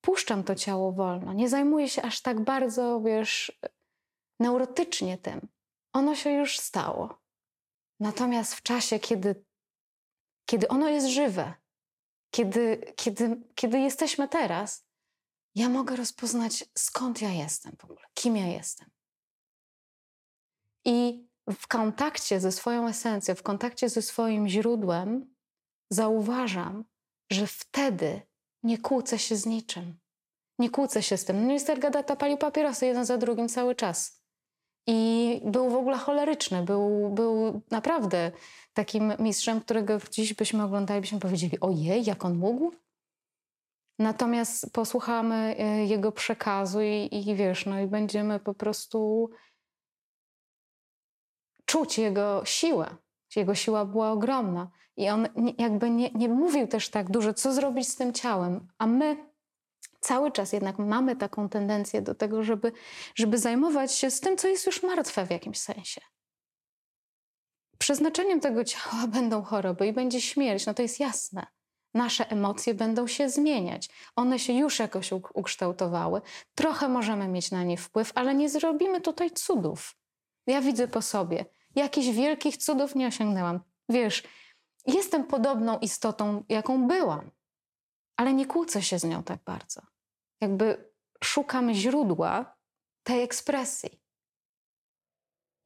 Puszczam to ciało wolno. Nie zajmuję się aż tak bardzo, wiesz, neurotycznie tym. Ono się już stało. Natomiast w czasie, kiedy, kiedy ono jest żywe, kiedy, kiedy, kiedy jesteśmy teraz, ja mogę rozpoznać, skąd ja jestem w ogóle, kim ja jestem. I w kontakcie ze swoją esencją, w kontakcie ze swoim źródłem, zauważam, że wtedy nie kłócę się z niczym. Nie kłócę się z tym. Minister Gadata palił papierosy jeden za drugim cały czas. I był w ogóle choleryczny. Był, był naprawdę takim mistrzem, którego dziś byśmy oglądali, byśmy powiedzieli, ojej, jak on mógł? Natomiast posłuchamy y, jego przekazu i, i wiesz, no i będziemy po prostu czuć jego siłę. Jego siła była ogromna. I on jakby nie, nie mówił też tak dużo, co zrobić z tym ciałem. A my cały czas jednak mamy taką tendencję do tego, żeby, żeby zajmować się z tym, co jest już martwe w jakimś sensie. Przeznaczeniem tego ciała [LAUGHS] będą choroby i będzie śmierć, no to jest jasne. Nasze emocje będą się zmieniać. One się już jakoś uk- ukształtowały. Trochę możemy mieć na nie wpływ, ale nie zrobimy tutaj cudów. Ja widzę po sobie. Jakichś wielkich cudów nie osiągnęłam. Wiesz, jestem podobną istotą, jaką byłam, ale nie kłócę się z nią tak bardzo. Jakby szukam źródła tej ekspresji.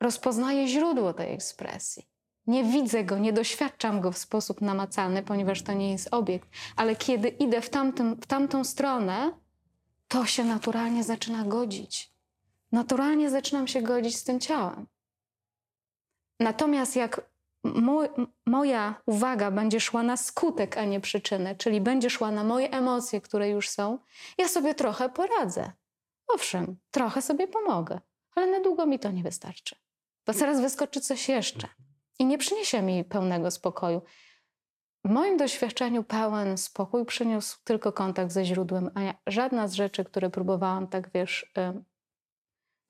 Rozpoznaję źródło tej ekspresji. Nie widzę go, nie doświadczam go w sposób namacalny, ponieważ to nie jest obiekt, ale kiedy idę w, tamtym, w tamtą stronę, to się naturalnie zaczyna godzić. Naturalnie zaczynam się godzić z tym ciałem. Natomiast jak mo moja uwaga będzie szła na skutek, a nie przyczynę, czyli będzie szła na moje emocje, które już są, ja sobie trochę poradzę. Owszem, trochę sobie pomogę, ale na długo mi to nie wystarczy. Bo zaraz wyskoczy coś jeszcze. i nie przyniesie mi pełnego spokoju. W moim doświadczeniu pełen spokój przyniósł tylko kontakt ze źródłem, a ja, żadna z rzeczy, które próbowałam tak, wiesz,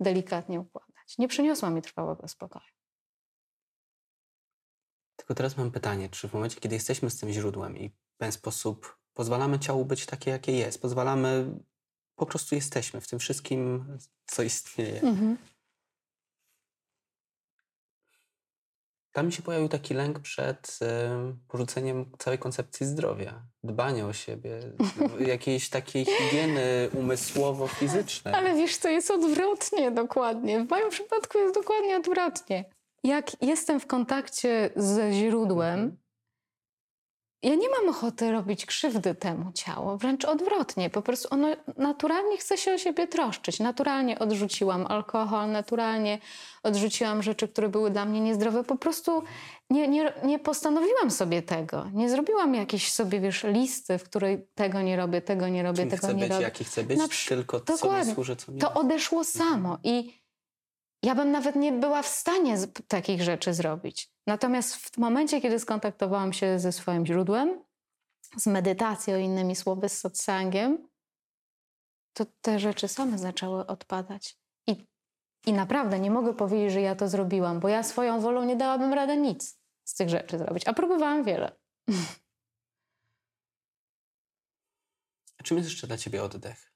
delikatnie układać, nie przyniosła mi trwałego spokoju. Tylko teraz mam pytanie, czy w momencie, kiedy jesteśmy z tym źródłem i w ten sposób pozwalamy ciału być takie, jakie jest, pozwalamy, po prostu jesteśmy w tym wszystkim, co istnieje. Mhm. Tam mi się pojawił taki lęk przed e, porzuceniem całej koncepcji zdrowia, dbania o siebie, [LAUGHS] jakiejś takiej higieny umysłowo-fizycznej. Ale wiesz, to jest odwrotnie dokładnie. W moim przypadku jest dokładnie odwrotnie. Jak jestem w kontakcie ze źródłem, Mhm. ja nie mam ochoty robić krzywdy temu ciału, wręcz odwrotnie. Po prostu ono naturalnie chce się o siebie troszczyć. Naturalnie odrzuciłam alkohol, naturalnie odrzuciłam rzeczy, które były dla mnie niezdrowe. Po prostu nie, nie, nie postanowiłam sobie tego. Nie zrobiłam jakiejś sobie, wiesz, listy, w której tego nie robię, tego nie robię, Kim tego chcę nie być, robię. jaki chcę być, Na tylko co mi dokładnie. służy, co mi To odeszło samo i ja bym nawet nie była w stanie takich rzeczy zrobić. Natomiast w momencie, kiedy skontaktowałam się ze swoim źródłem, z medytacją, innymi słowy, z satsangiem, to te rzeczy same zaczęły odpadać. I, I naprawdę nie mogę powiedzieć, że ja to zrobiłam, bo ja swoją wolą nie dałabym rady nic z tych rzeczy zrobić, a próbowałam wiele. [LAUGHS] A czym jest jeszcze dla ciebie oddech?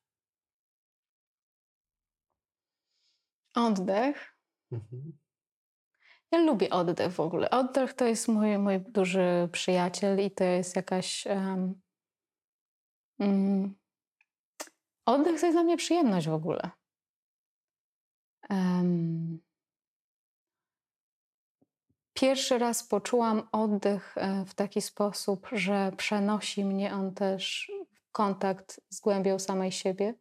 Oddech. Mhm. Ja lubię oddech w ogóle. Oddech to jest mój, mój duży przyjaciel i to jest jakaś. em, mm, oddech to jest dla mnie przyjemność w ogóle. Em, pierwszy raz poczułam oddech e, w taki sposób, że przenosi mnie on też w kontakt z głębią samej siebie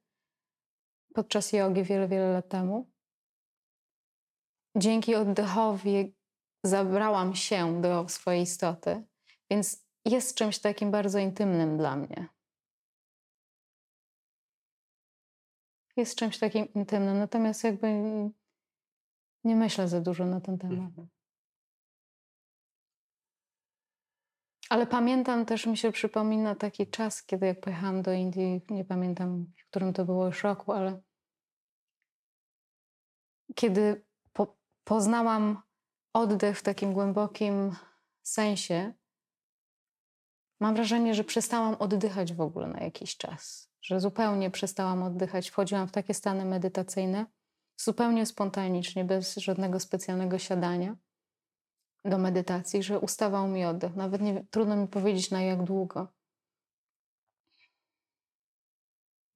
podczas jogi wiele, wiele lat temu dzięki oddechowi zabrałam się do swojej istoty, więc jest czymś takim bardzo intymnym dla mnie. Jest czymś takim intymnym, natomiast jakby nie myślę za dużo na ten temat. Mhm. Ale pamiętam też, mi się przypomina taki czas, kiedy jak pojechałam do Indii, nie pamiętam, w którym to było już roku, ale kiedy poznałam oddech w takim głębokim sensie, mam wrażenie, że przestałam oddychać w ogóle na jakiś czas. Że zupełnie przestałam oddychać. Wchodziłam w takie stany medytacyjne, zupełnie spontanicznie, bez żadnego specjalnego siadania do medytacji, że ustawał mi oddech. Nawet nie, trudno mi powiedzieć na jak długo.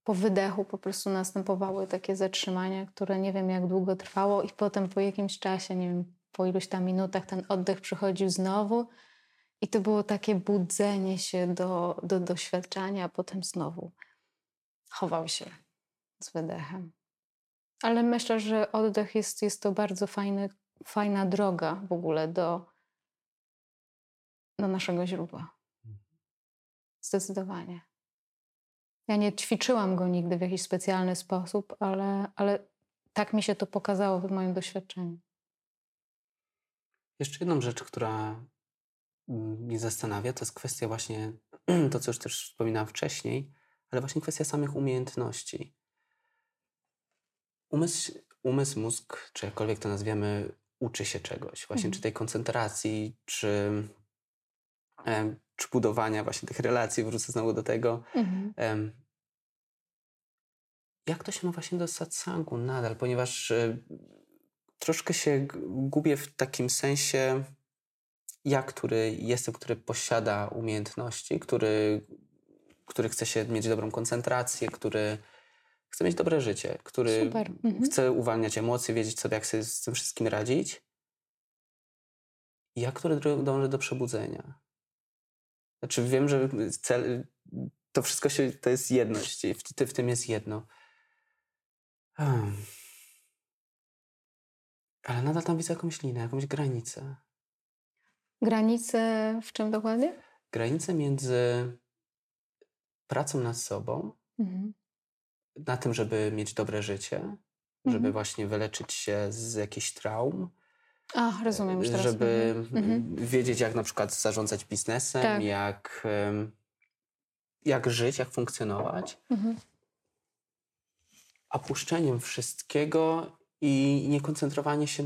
Po wydechu po prostu następowały takie zatrzymania, które nie wiem jak długo trwało, i potem po jakimś czasie, nie wiem, po iluś tam minutach, ten oddech przychodził znowu. I to było takie budzenie się do, do doświadczenia, a potem znowu chował się z wydechem. Ale myślę, że oddech jest, jest to bardzo fajny, fajna droga w ogóle do, do naszego źródła. Zdecydowanie. Ja nie ćwiczyłam go nigdy w jakiś specjalny sposób, ale, ale tak mi się to pokazało w moim doświadczeniu. Jeszcze jedną rzecz, która mnie zastanawia, to jest kwestia właśnie, [CLEARS THROAT] to co już też wspominałam wcześniej, ale właśnie kwestia samych umiejętności. Umysł, umysł mózg, czy jakkolwiek to nazwiemy, uczy się czegoś. Właśnie Mhm. czy tej koncentracji, czy, czy budowania właśnie tych relacji, wrócę znowu do tego. Mhm. Em, Jak to się ma właśnie do satsangu nadal? Ponieważ e, troszkę się gubię w takim sensie, ja, który jestem, który posiada umiejętności, który, który chce się mieć dobrą koncentrację, który chce mieć dobre życie, który. Mhm. chce uwalniać emocje, wiedzieć sobie, jak sobie z tym wszystkim radzić. Ja, który dąży do przebudzenia. Znaczy wiem, że cel, to wszystko się, to jest jedność, i w, ty- w tym jest jedno. Hmm. Ale nadal tam widzę jakąś linię, jakąś granicę. Granice w czym dokładnie? Granicę między pracą nad sobą, Mhm. na tym, żeby mieć dobre życie, żeby Mhm. właśnie wyleczyć się z jakichś traum, A, rozumiem już teraz. żeby Mhm. Mhm. wiedzieć, jak na przykład zarządzać biznesem, Tak. jak, jak żyć, jak funkcjonować. Mhm. A puszczeniem wszystkiego i nie koncentrowanie się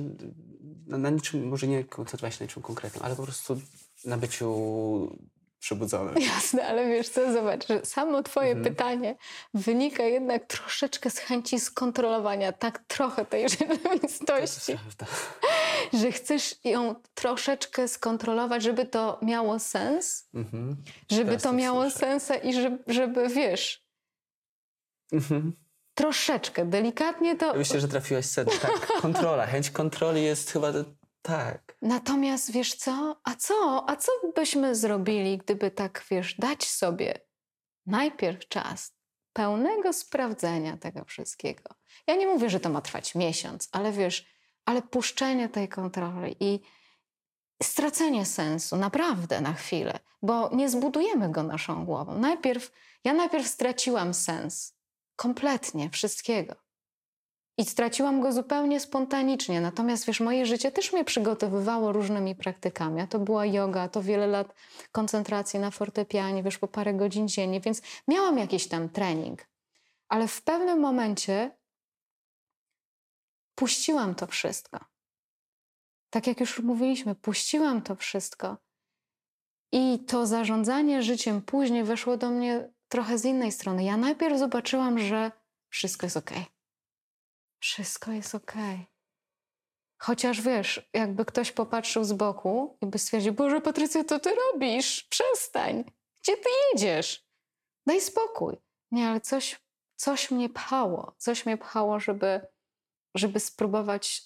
na, na niczym, może nie koncentrować się na niczym konkretnym, ale po prostu na byciu przebudzonym. [LAUGHS] Jasne, ale wiesz co, zobacz, że samo twoje Mhm. pytanie wynika jednak troszeczkę z chęci skontrolowania, tak trochę tej [LAUGHS] rzeczywistości, Prawda. [LAUGHS] że chcesz ją troszeczkę skontrolować, żeby to miało sens, Mhm. żeby Teraz to miało słyszę. sens i żeby, żeby, wiesz, Mhm. troszeczkę, delikatnie to... Ja myślę, że trafiłaś sedno. Tak, [LAUGHS] kontrola, chęć kontroli jest chyba tak. Natomiast wiesz co? A co? A co byśmy zrobili, gdyby tak, wiesz, dać sobie najpierw czas pełnego sprawdzenia tego wszystkiego? Ja nie mówię, że to ma trwać miesiąc, ale wiesz, ale puszczenie tej kontroli i stracenie sensu naprawdę na chwilę, bo nie zbudujemy go naszą głową. Najpierw, ja najpierw straciłam sens kompletnie wszystkiego. I straciłam go zupełnie spontanicznie. Natomiast wiesz, moje życie też mnie przygotowywało różnymi praktykami. A to była yoga, to wiele lat koncentracji na fortepianie, wiesz, po parę godzin dziennie, więc miałam jakiś tam trening. Ale w pewnym momencie puściłam to wszystko. Tak jak już mówiliśmy, puściłam to wszystko. I to zarządzanie życiem później weszło do mnie trochę z innej strony. Ja najpierw zobaczyłam, że wszystko jest okej. Wszystko jest okej. Chociaż wiesz, jakby ktoś popatrzył z boku i by stwierdził, Boże, Patrycja, co ty robisz? Przestań. Gdzie ty jedziesz? Daj spokój. Nie, ale coś, coś mnie pchało. Coś mnie pchało, żeby, żeby spróbować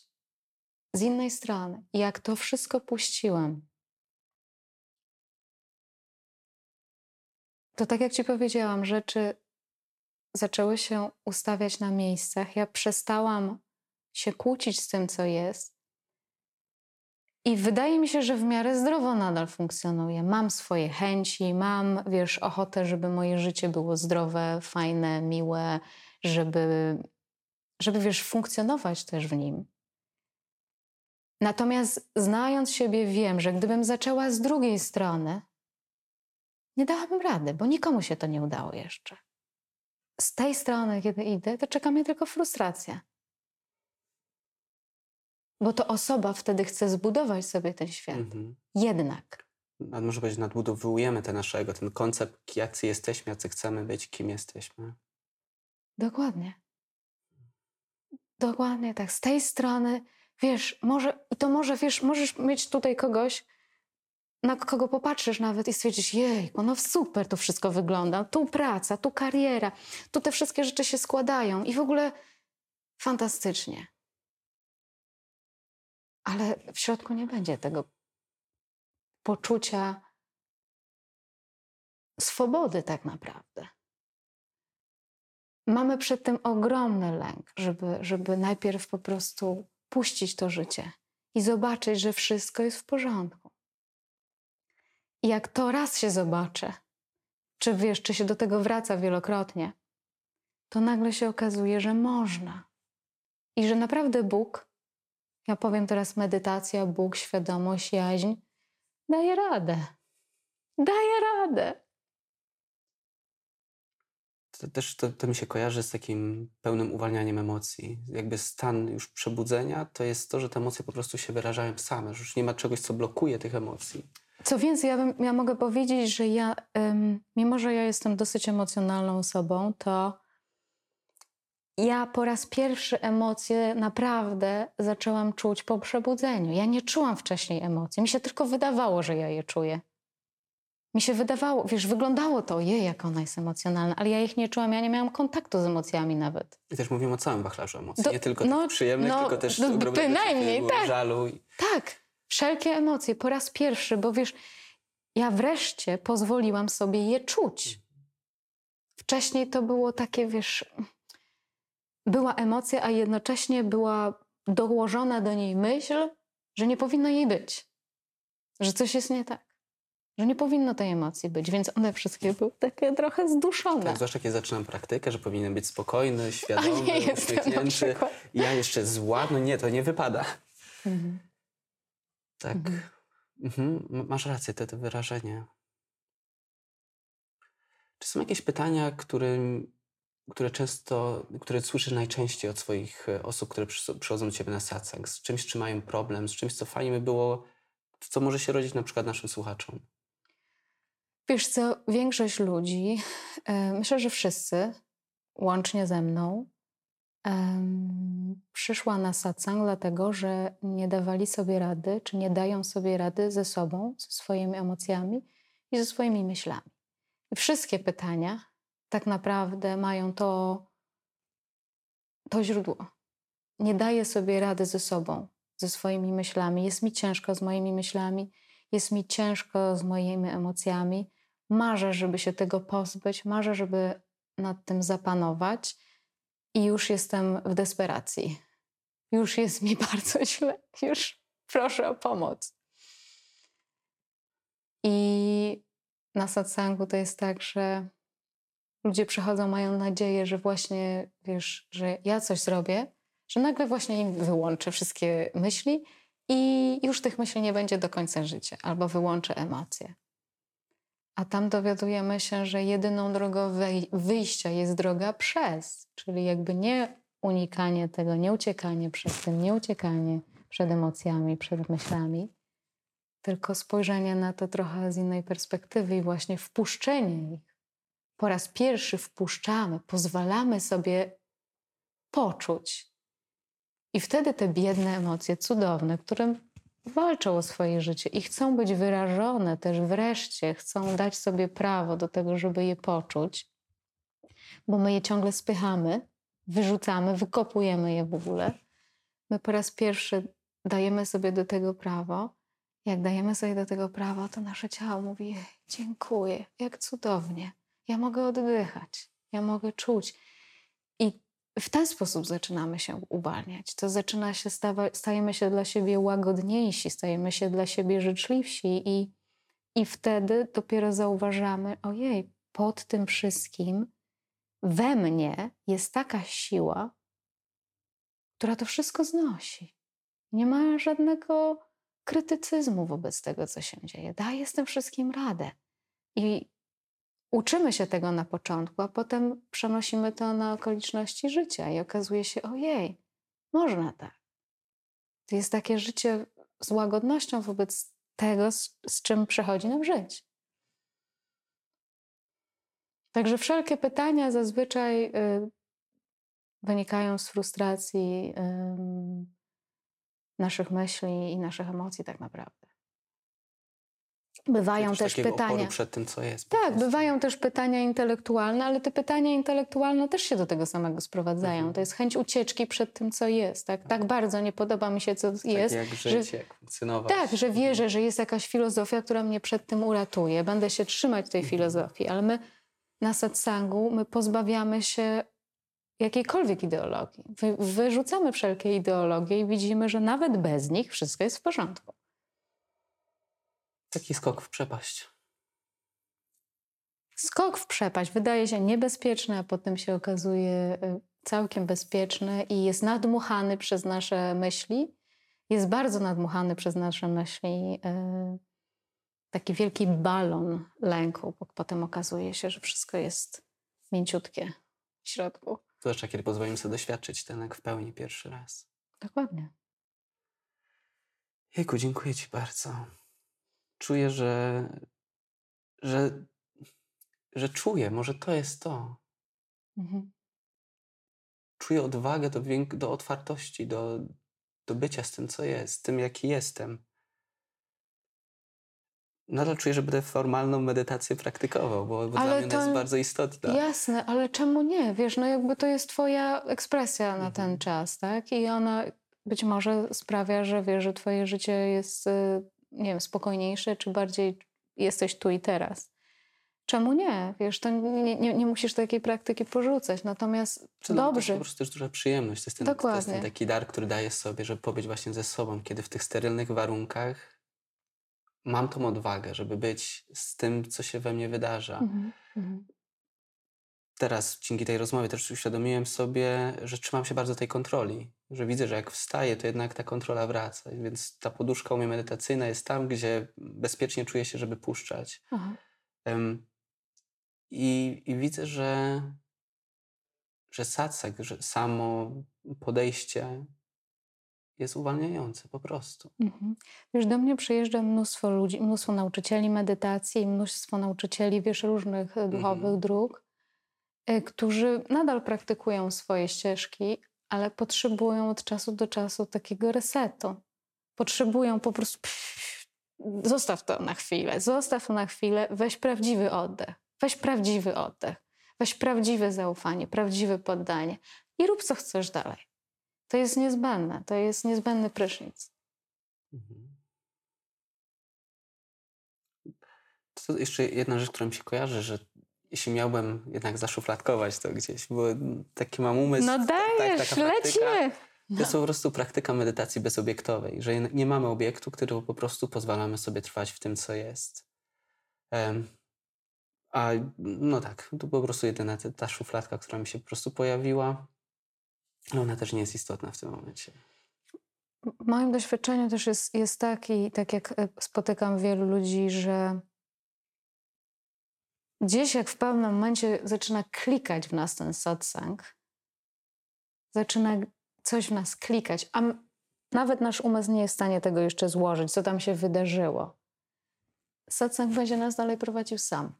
z innej strony. Jak to wszystko puściłam, to tak jak ci powiedziałam, rzeczy zaczęły się ustawiać na miejscach. Ja przestałam się kłócić z tym, co jest. I wydaje mi się, że w miarę zdrowo nadal funkcjonuję. Mam swoje chęci, mam, wiesz, ochotę, żeby moje życie było zdrowe, fajne, miłe, żeby, żeby wiesz, funkcjonować też w nim. Natomiast znając siebie, wiem, że gdybym zaczęła z drugiej strony, nie dałabym rady, bo nikomu się to nie udało jeszcze z tej strony, kiedy idę, to czeka mnie tylko frustracja. Bo to osoba wtedy chce zbudować sobie ten świat. Mhm. Jednak. A może powiedzieć, nadbudowujemy ten naszego, ten koncept, jacy jesteśmy, jacy chcemy być, kim jesteśmy. Dokładnie. Dokładnie tak. Z tej strony, wiesz, może, i to może, wiesz, możesz mieć tutaj kogoś, na kogo popatrzysz nawet i stwierdzisz, jej, no super to wszystko wygląda, tu praca, tu kariera, tu te wszystkie rzeczy się składają i w ogóle fantastycznie. Ale w środku nie będzie tego poczucia swobody tak naprawdę. Mamy przed tym ogromny lęk, żeby, żeby najpierw po prostu puścić to życie i zobaczyć, że wszystko jest w porządku. I jak to raz się zobaczy, czy wiesz, czy się do tego wraca wielokrotnie, to nagle się okazuje, że można. I że naprawdę Bóg, ja powiem teraz medytacja, Bóg, świadomość, jaźń, daje radę. Daje radę. To też to, to mi się kojarzy z takim pełnym uwalnianiem emocji. Jakby stan już przebudzenia to jest to, że te emocje po prostu się wyrażają same, że już nie ma czegoś, co blokuje tych emocji. Co więcej, ja, bym, ja mogę powiedzieć, że ja, ym, mimo że ja jestem dosyć emocjonalną osobą, to ja po raz pierwszy emocje naprawdę zaczęłam czuć po przebudzeniu. Ja nie czułam wcześniej emocji. Mi się tylko wydawało, że ja je czuję. Mi się wydawało, wiesz, wyglądało to, jej, jak ona jest emocjonalna, ale ja ich nie czułam, ja nie miałam kontaktu z emocjami nawet. I też mówimy o całym wachlarzu emocji. Do- nie tylko no, tych przyjemnych, no, tylko też no, ogromnego bynajmniej, tak. żalu. i- Tak, wszelkie emocje po raz pierwszy, bo wiesz, ja wreszcie pozwoliłam sobie je czuć. Wcześniej to było takie, wiesz, była emocja, a jednocześnie była dołożona do niej myśl, że nie powinno jej być, że coś jest nie tak, że nie powinno tej emocji być, więc one wszystkie były takie trochę zduszone. Tak, zwłaszcza kiedy zaczynam praktykę, że powinienem być spokojny, A świadomy, nie jestem na uśmiechnięty. Ja jeszcze zła, no nie, to nie wypada. Mhm. Tak. Mhm. Mhm. Masz rację, to, to wyrażenie. Czy są jakieś pytania, którym, które często, które słyszysz najczęściej od swoich e, osób, które przychodzą do ciebie na satsang? Z czymś, czy mają problem, z czymś, co fajnie by było, co może się rodzić na przykład naszym słuchaczom? Wiesz co, większość ludzi, e, myślę, że wszyscy, łącznie ze mną, przyszła na satsang dlatego, że nie dawali sobie rady, czy nie dają sobie rady ze sobą, ze swoimi emocjami i ze swoimi myślami. I wszystkie pytania tak naprawdę mają to, to źródło. Nie daję sobie rady ze sobą, ze swoimi myślami. Jest mi ciężko z moimi myślami, jest mi ciężko z moimi emocjami. Marzę, żeby się tego pozbyć, marzę, żeby nad tym zapanować i już jestem w desperacji. Już jest mi [LAUGHS] bardzo źle, już proszę o pomoc. I na satsangu to jest tak, że ludzie przychodzą, mają nadzieję, że właśnie, wiesz, że ja coś zrobię, że nagle właśnie im wyłączę wszystkie myśli i już tych myśli nie będzie do końca życia, albo wyłączę emocje. A tam dowiadujemy się, że jedyną drogą wyjścia jest droga przez, czyli jakby nie unikanie tego, nie uciekanie przed tym, nie uciekanie przed emocjami, przed myślami, tylko spojrzenie na to trochę z innej perspektywy i właśnie wpuszczenie ich. Po raz pierwszy wpuszczamy, pozwalamy sobie poczuć. I wtedy te biedne emocje, cudowne, które walczą o swoje życie i chcą być wyrażone też wreszcie, chcą dać sobie prawo do tego, żeby je poczuć, bo my je ciągle spychamy, wyrzucamy, wykopujemy je w ogóle. My po raz pierwszy dajemy sobie do tego prawo. Jak dajemy sobie do tego prawo, to nasze ciało mówi: "Jej, Dziękuję, jak cudownie. Ja mogę oddychać, ja mogę czuć. W ten sposób zaczynamy się uwalniać. To zaczyna się stawać, stajemy się dla siebie łagodniejsi, stajemy się dla siebie życzliwsi i, i wtedy dopiero zauważamy, ojej, pod tym wszystkim we mnie jest taka siła, która to wszystko znosi. Nie ma żadnego krytycyzmu wobec tego, co się dzieje. Daję z tym wszystkim radę. I uczymy się tego na początku, a potem przenosimy to na okoliczności życia i okazuje się, ojej, można tak. To jest takie życie z łagodnością wobec tego, z, z czym przychodzi nam żyć. Także wszelkie pytania zazwyczaj y, wynikają z frustracji ym, naszych myśli i naszych emocji, tak naprawdę. Bywają Jakiegoś też pytania. przed tym, co jest. Tak, bywają też pytania intelektualne, ale te pytania intelektualne też się do tego samego sprowadzają. Mhm. To jest chęć ucieczki przed tym, co jest. Tak, tak bardzo nie podoba mi się, co jest. Tak jak żyć, jak funkcjonować. Tak, że wierzę, że jest jakaś filozofia, która mnie przed tym uratuje. Będę się trzymać tej filozofii, ale my na satsangu my pozbawiamy się jakiejkolwiek ideologii. Wy, wyrzucamy wszelkie ideologie i widzimy, że nawet bez nich wszystko jest w porządku. Taki skok w przepaść. Skok w przepaść wydaje się niebezpieczny, a potem się okazuje y, całkiem bezpieczny i jest nadmuchany przez nasze myśli. Jest bardzo nadmuchany przez nasze myśli. y, Taki wielki balon lęku, bo potem okazuje się, że wszystko jest mięciutkie w środku. Zwłaszcza kiedy pozwolimy sobie doświadczyć ten lęk w pełni pierwszy raz. Dokładnie. Jejku, dziękuję Ci bardzo. Czuję, że, że, że czuję, może to jest to. Mhm. Czuję odwagę do, do otwartości, do, do bycia z tym, co jest, z tym, jaki jestem. Nadal czuję, że będę formalną medytację praktykował, bo, bo dla mnie to- jest bardzo istotna. Jasne, ale czemu nie? Wiesz, no jakby to jest twoja ekspresja na ten Mhm. czas, tak? I ona być może sprawia, że wiesz, że twoje życie jest, y, nie wiem, spokojniejsze, czy bardziej jesteś tu i teraz. Czemu nie? Wiesz, to nie, nie, nie musisz takiej praktyki porzucać. Natomiast Czy mnie To dobrze, jest po prostu też duża przyjemność. To jest, ten, to jest ten Dokładnie. taki dar, który daję sobie, żeby pobyć właśnie ze sobą, kiedy w tych sterylnych warunkach mam tą odwagę, żeby być z tym, co się we mnie wydarza. Mhm, mhm. Teraz dzięki tej rozmowie też uświadomiłem sobie, że trzymam się bardzo tej kontroli. Że widzę, że jak wstaję, to jednak ta kontrola wraca. Więc ta poduszka u mnie medytacyjna jest tam, gdzie bezpiecznie czuję się, żeby puszczać. Em, I, I widzę, że, że satsang, że samo podejście jest uwalniające po prostu. Mhm. Wiesz, do mnie przyjeżdża mnóstwo ludzi, mnóstwo nauczycieli medytacji, mnóstwo nauczycieli, wiesz, różnych e, duchowych Mhm. dróg, którzy nadal praktykują swoje ścieżki, ale potrzebują od czasu do czasu takiego resetu. Potrzebują po prostu pff, zostaw to na chwilę, zostaw to na chwilę, weź prawdziwy oddech, weź prawdziwy oddech, weź prawdziwe zaufanie, prawdziwe poddanie i rób co chcesz dalej. To jest niezbędne, to jest niezbędny prysznic. Mhm. To jeszcze jedna rzecz, która mi się kojarzy, że jeśli miałbym jednak zaszufladkować to gdzieś, bo taki mam umysł. No ta- dajesz, lecimy. To jest po prostu praktyka medytacji bezobiektowej, że nie mamy obiektu, który po prostu pozwalamy sobie trwać w tym, co jest. Em, a no tak, to po prostu jedyna ta, szufladka, która mi się po prostu pojawiła, ale ona też nie jest istotna w tym momencie. W moim doświadczeniu też jest, jest taki, tak jak e, spotykam wielu ludzi, że gdzieś jak w pewnym momencie zaczyna klikać w nas ten satsang, zaczyna coś w nas klikać, a nawet nasz umysł nie jest w stanie tego jeszcze złożyć, co tam się wydarzyło. Satsang będzie nas dalej prowadził sam.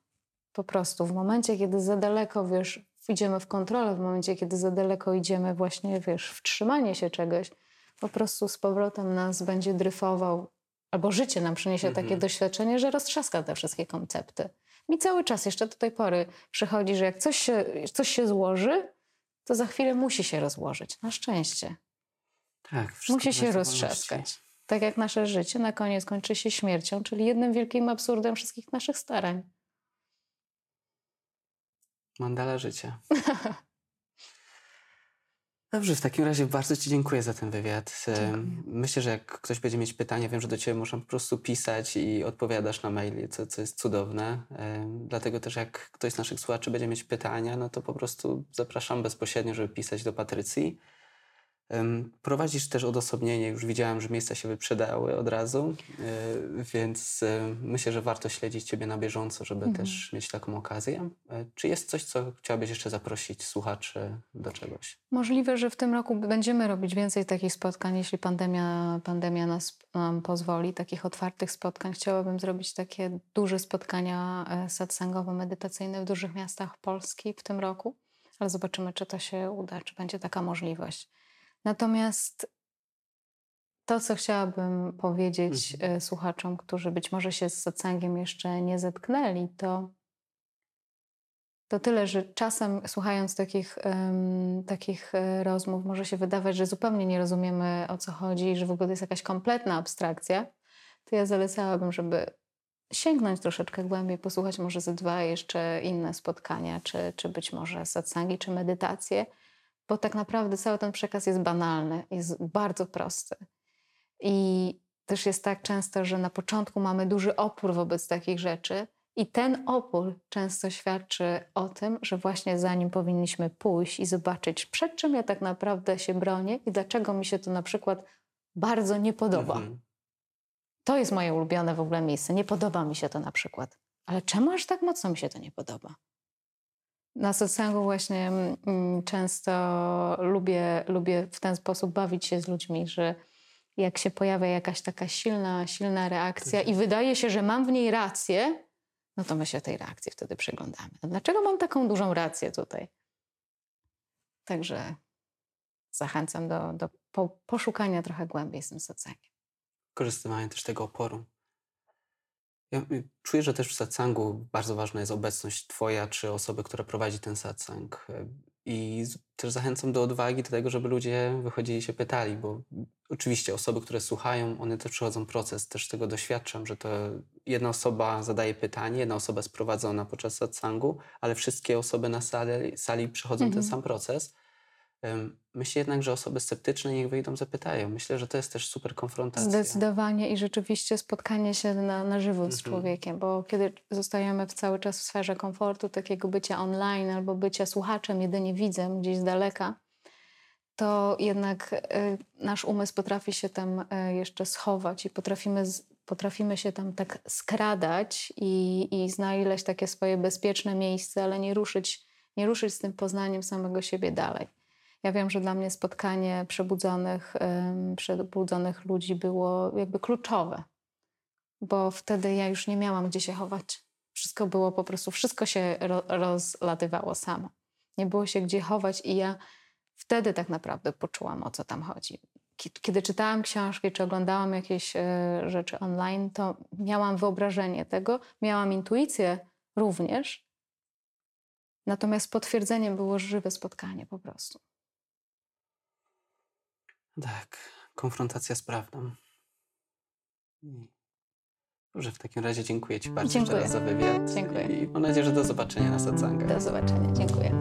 Po prostu w momencie, kiedy za daleko, wiesz, idziemy w kontrolę, w momencie, kiedy za daleko idziemy właśnie, wiesz, w trzymanie się czegoś, po prostu z powrotem nas będzie dryfował, albo życie nam przyniesie takie Mhm. doświadczenie, że roztrzaska te wszystkie koncepty. Mi cały czas jeszcze do tej pory przychodzi, że jak coś się, coś się złoży, to za chwilę musi się rozłożyć. Na szczęście. Tak, Musi się roztrzaskać. Tak jak nasze życie na koniec kończy się śmiercią, czyli jednym wielkim absurdem wszystkich naszych starań. Mandala życia. [LAUGHS] Dobrze, w takim razie bardzo Ci dziękuję za ten wywiad. Em, Dziękuję. Myślę, że jak ktoś będzie mieć pytania, wiem, że do Ciebie można po prostu pisać i odpowiadasz na maili, co, co jest cudowne. Em, Dlatego też jak ktoś z naszych słuchaczy będzie mieć pytania, no to po prostu zapraszam bezpośrednio, żeby pisać do Patrycji. Prowadzisz też odosobnienie, już widziałem, że miejsca się wyprzedały od razu, e, więc e, myślę, że warto śledzić Ciebie na bieżąco, żeby Mhm. też mieć taką okazję. E, Czy jest coś, co chciałabyś jeszcze zaprosić słuchaczy do czegoś? Możliwe, że w tym roku będziemy robić więcej takich spotkań, jeśli pandemia, pandemia nas nam pozwoli, takich otwartych spotkań. Chciałabym zrobić takie duże spotkania satsangowo-medytacyjne w dużych miastach Polski w tym roku, ale zobaczymy, czy to się uda, czy będzie taka możliwość. Natomiast to, co chciałabym powiedzieć Mhm. e, słuchaczom, którzy być może się z satsangiem jeszcze nie zetknęli, to to tyle, że czasem słuchając takich, em, takich e, rozmów może się wydawać, że zupełnie nie rozumiemy o co chodzi i że w ogóle to jest jakaś kompletna abstrakcja. To ja zalecałabym, żeby sięgnąć troszeczkę głębiej, posłuchać może ze dwa jeszcze inne spotkania, czy, czy być może satsangi, czy medytacje, bo tak naprawdę cały ten przekaz jest banalny, jest bardzo prosty. I też jest tak często, że na początku mamy duży opór wobec takich rzeczy, i ten opór często świadczy o tym, że właśnie za nim powinniśmy pójść i zobaczyć, przed czym ja tak naprawdę się bronię i dlaczego mi się to na przykład bardzo nie podoba. Mhm. To jest moje ulubione w ogóle miejsce. Nie podoba mi się to na przykład. Ale czemu aż tak mocno mi się to nie podoba? Na satsangu właśnie mm, często lubię, lubię w ten sposób bawić się z ludźmi, że jak się pojawia jakaś taka silna, silna reakcja i wydaje się, że mam w niej rację, no to my się tej reakcji wtedy przyglądamy. Dlaczego mam taką dużą rację tutaj? Także zachęcam do, do po, poszukania trochę głębiej z tym satsangiem. Korzystywanie też tego oporu. Ja y, czuję, że też w satsangu bardzo ważna jest obecność Twoja czy osoby, która prowadzi ten satsang. Y, I też zachęcam do odwagi, do tego, żeby ludzie wychodzili i się pytali, bo oczywiście osoby, które słuchają, one też przechodzą proces. Też tego doświadczam, że to jedna osoba zadaje pytanie, jedna osoba jest prowadzona podczas satsangu, ale wszystkie osoby na sali, sali przechodzą Mhm. ten sam proces. Myślę jednak, że osoby sceptyczne niech wyjdą, zapytają. Myślę, że to jest też super konfrontacja. Zdecydowanie i rzeczywiście spotkanie się na, na żywo z Mhm. człowiekiem, bo kiedy zostajemy w cały czas w sferze komfortu, takiego bycia online albo bycia słuchaczem, jedynie widzem gdzieś z daleka, to jednak y, nasz umysł potrafi się tam y, jeszcze schować i potrafimy, z, potrafimy się tam tak skradać i, i znaleźć takie swoje bezpieczne miejsce, ale nie ruszyć, nie ruszyć z tym poznaniem samego siebie dalej. Ja wiem, że dla mnie spotkanie przebudzonych, przebudzonych ludzi było jakby kluczowe, bo wtedy ja już nie miałam gdzie się chować. Wszystko było po prostu, wszystko się ro, rozlatywało samo. Nie było się gdzie chować i ja wtedy tak naprawdę poczułam, o co tam chodzi. Ki- Kiedy czytałam książki czy oglądałam jakieś e, rzeczy online, to miałam wyobrażenie tego, miałam intuicję również, natomiast potwierdzeniem było żywe spotkanie po prostu. Tak, konfrontacja z prawdą. Dobrze, w takim razie dziękuję Ci bardzo Dziękuję. jeszcze raz za wywiad. Dziękuję. I mam nadzieję, że do zobaczenia na satsangach. Do zobaczenia. Dziękuję.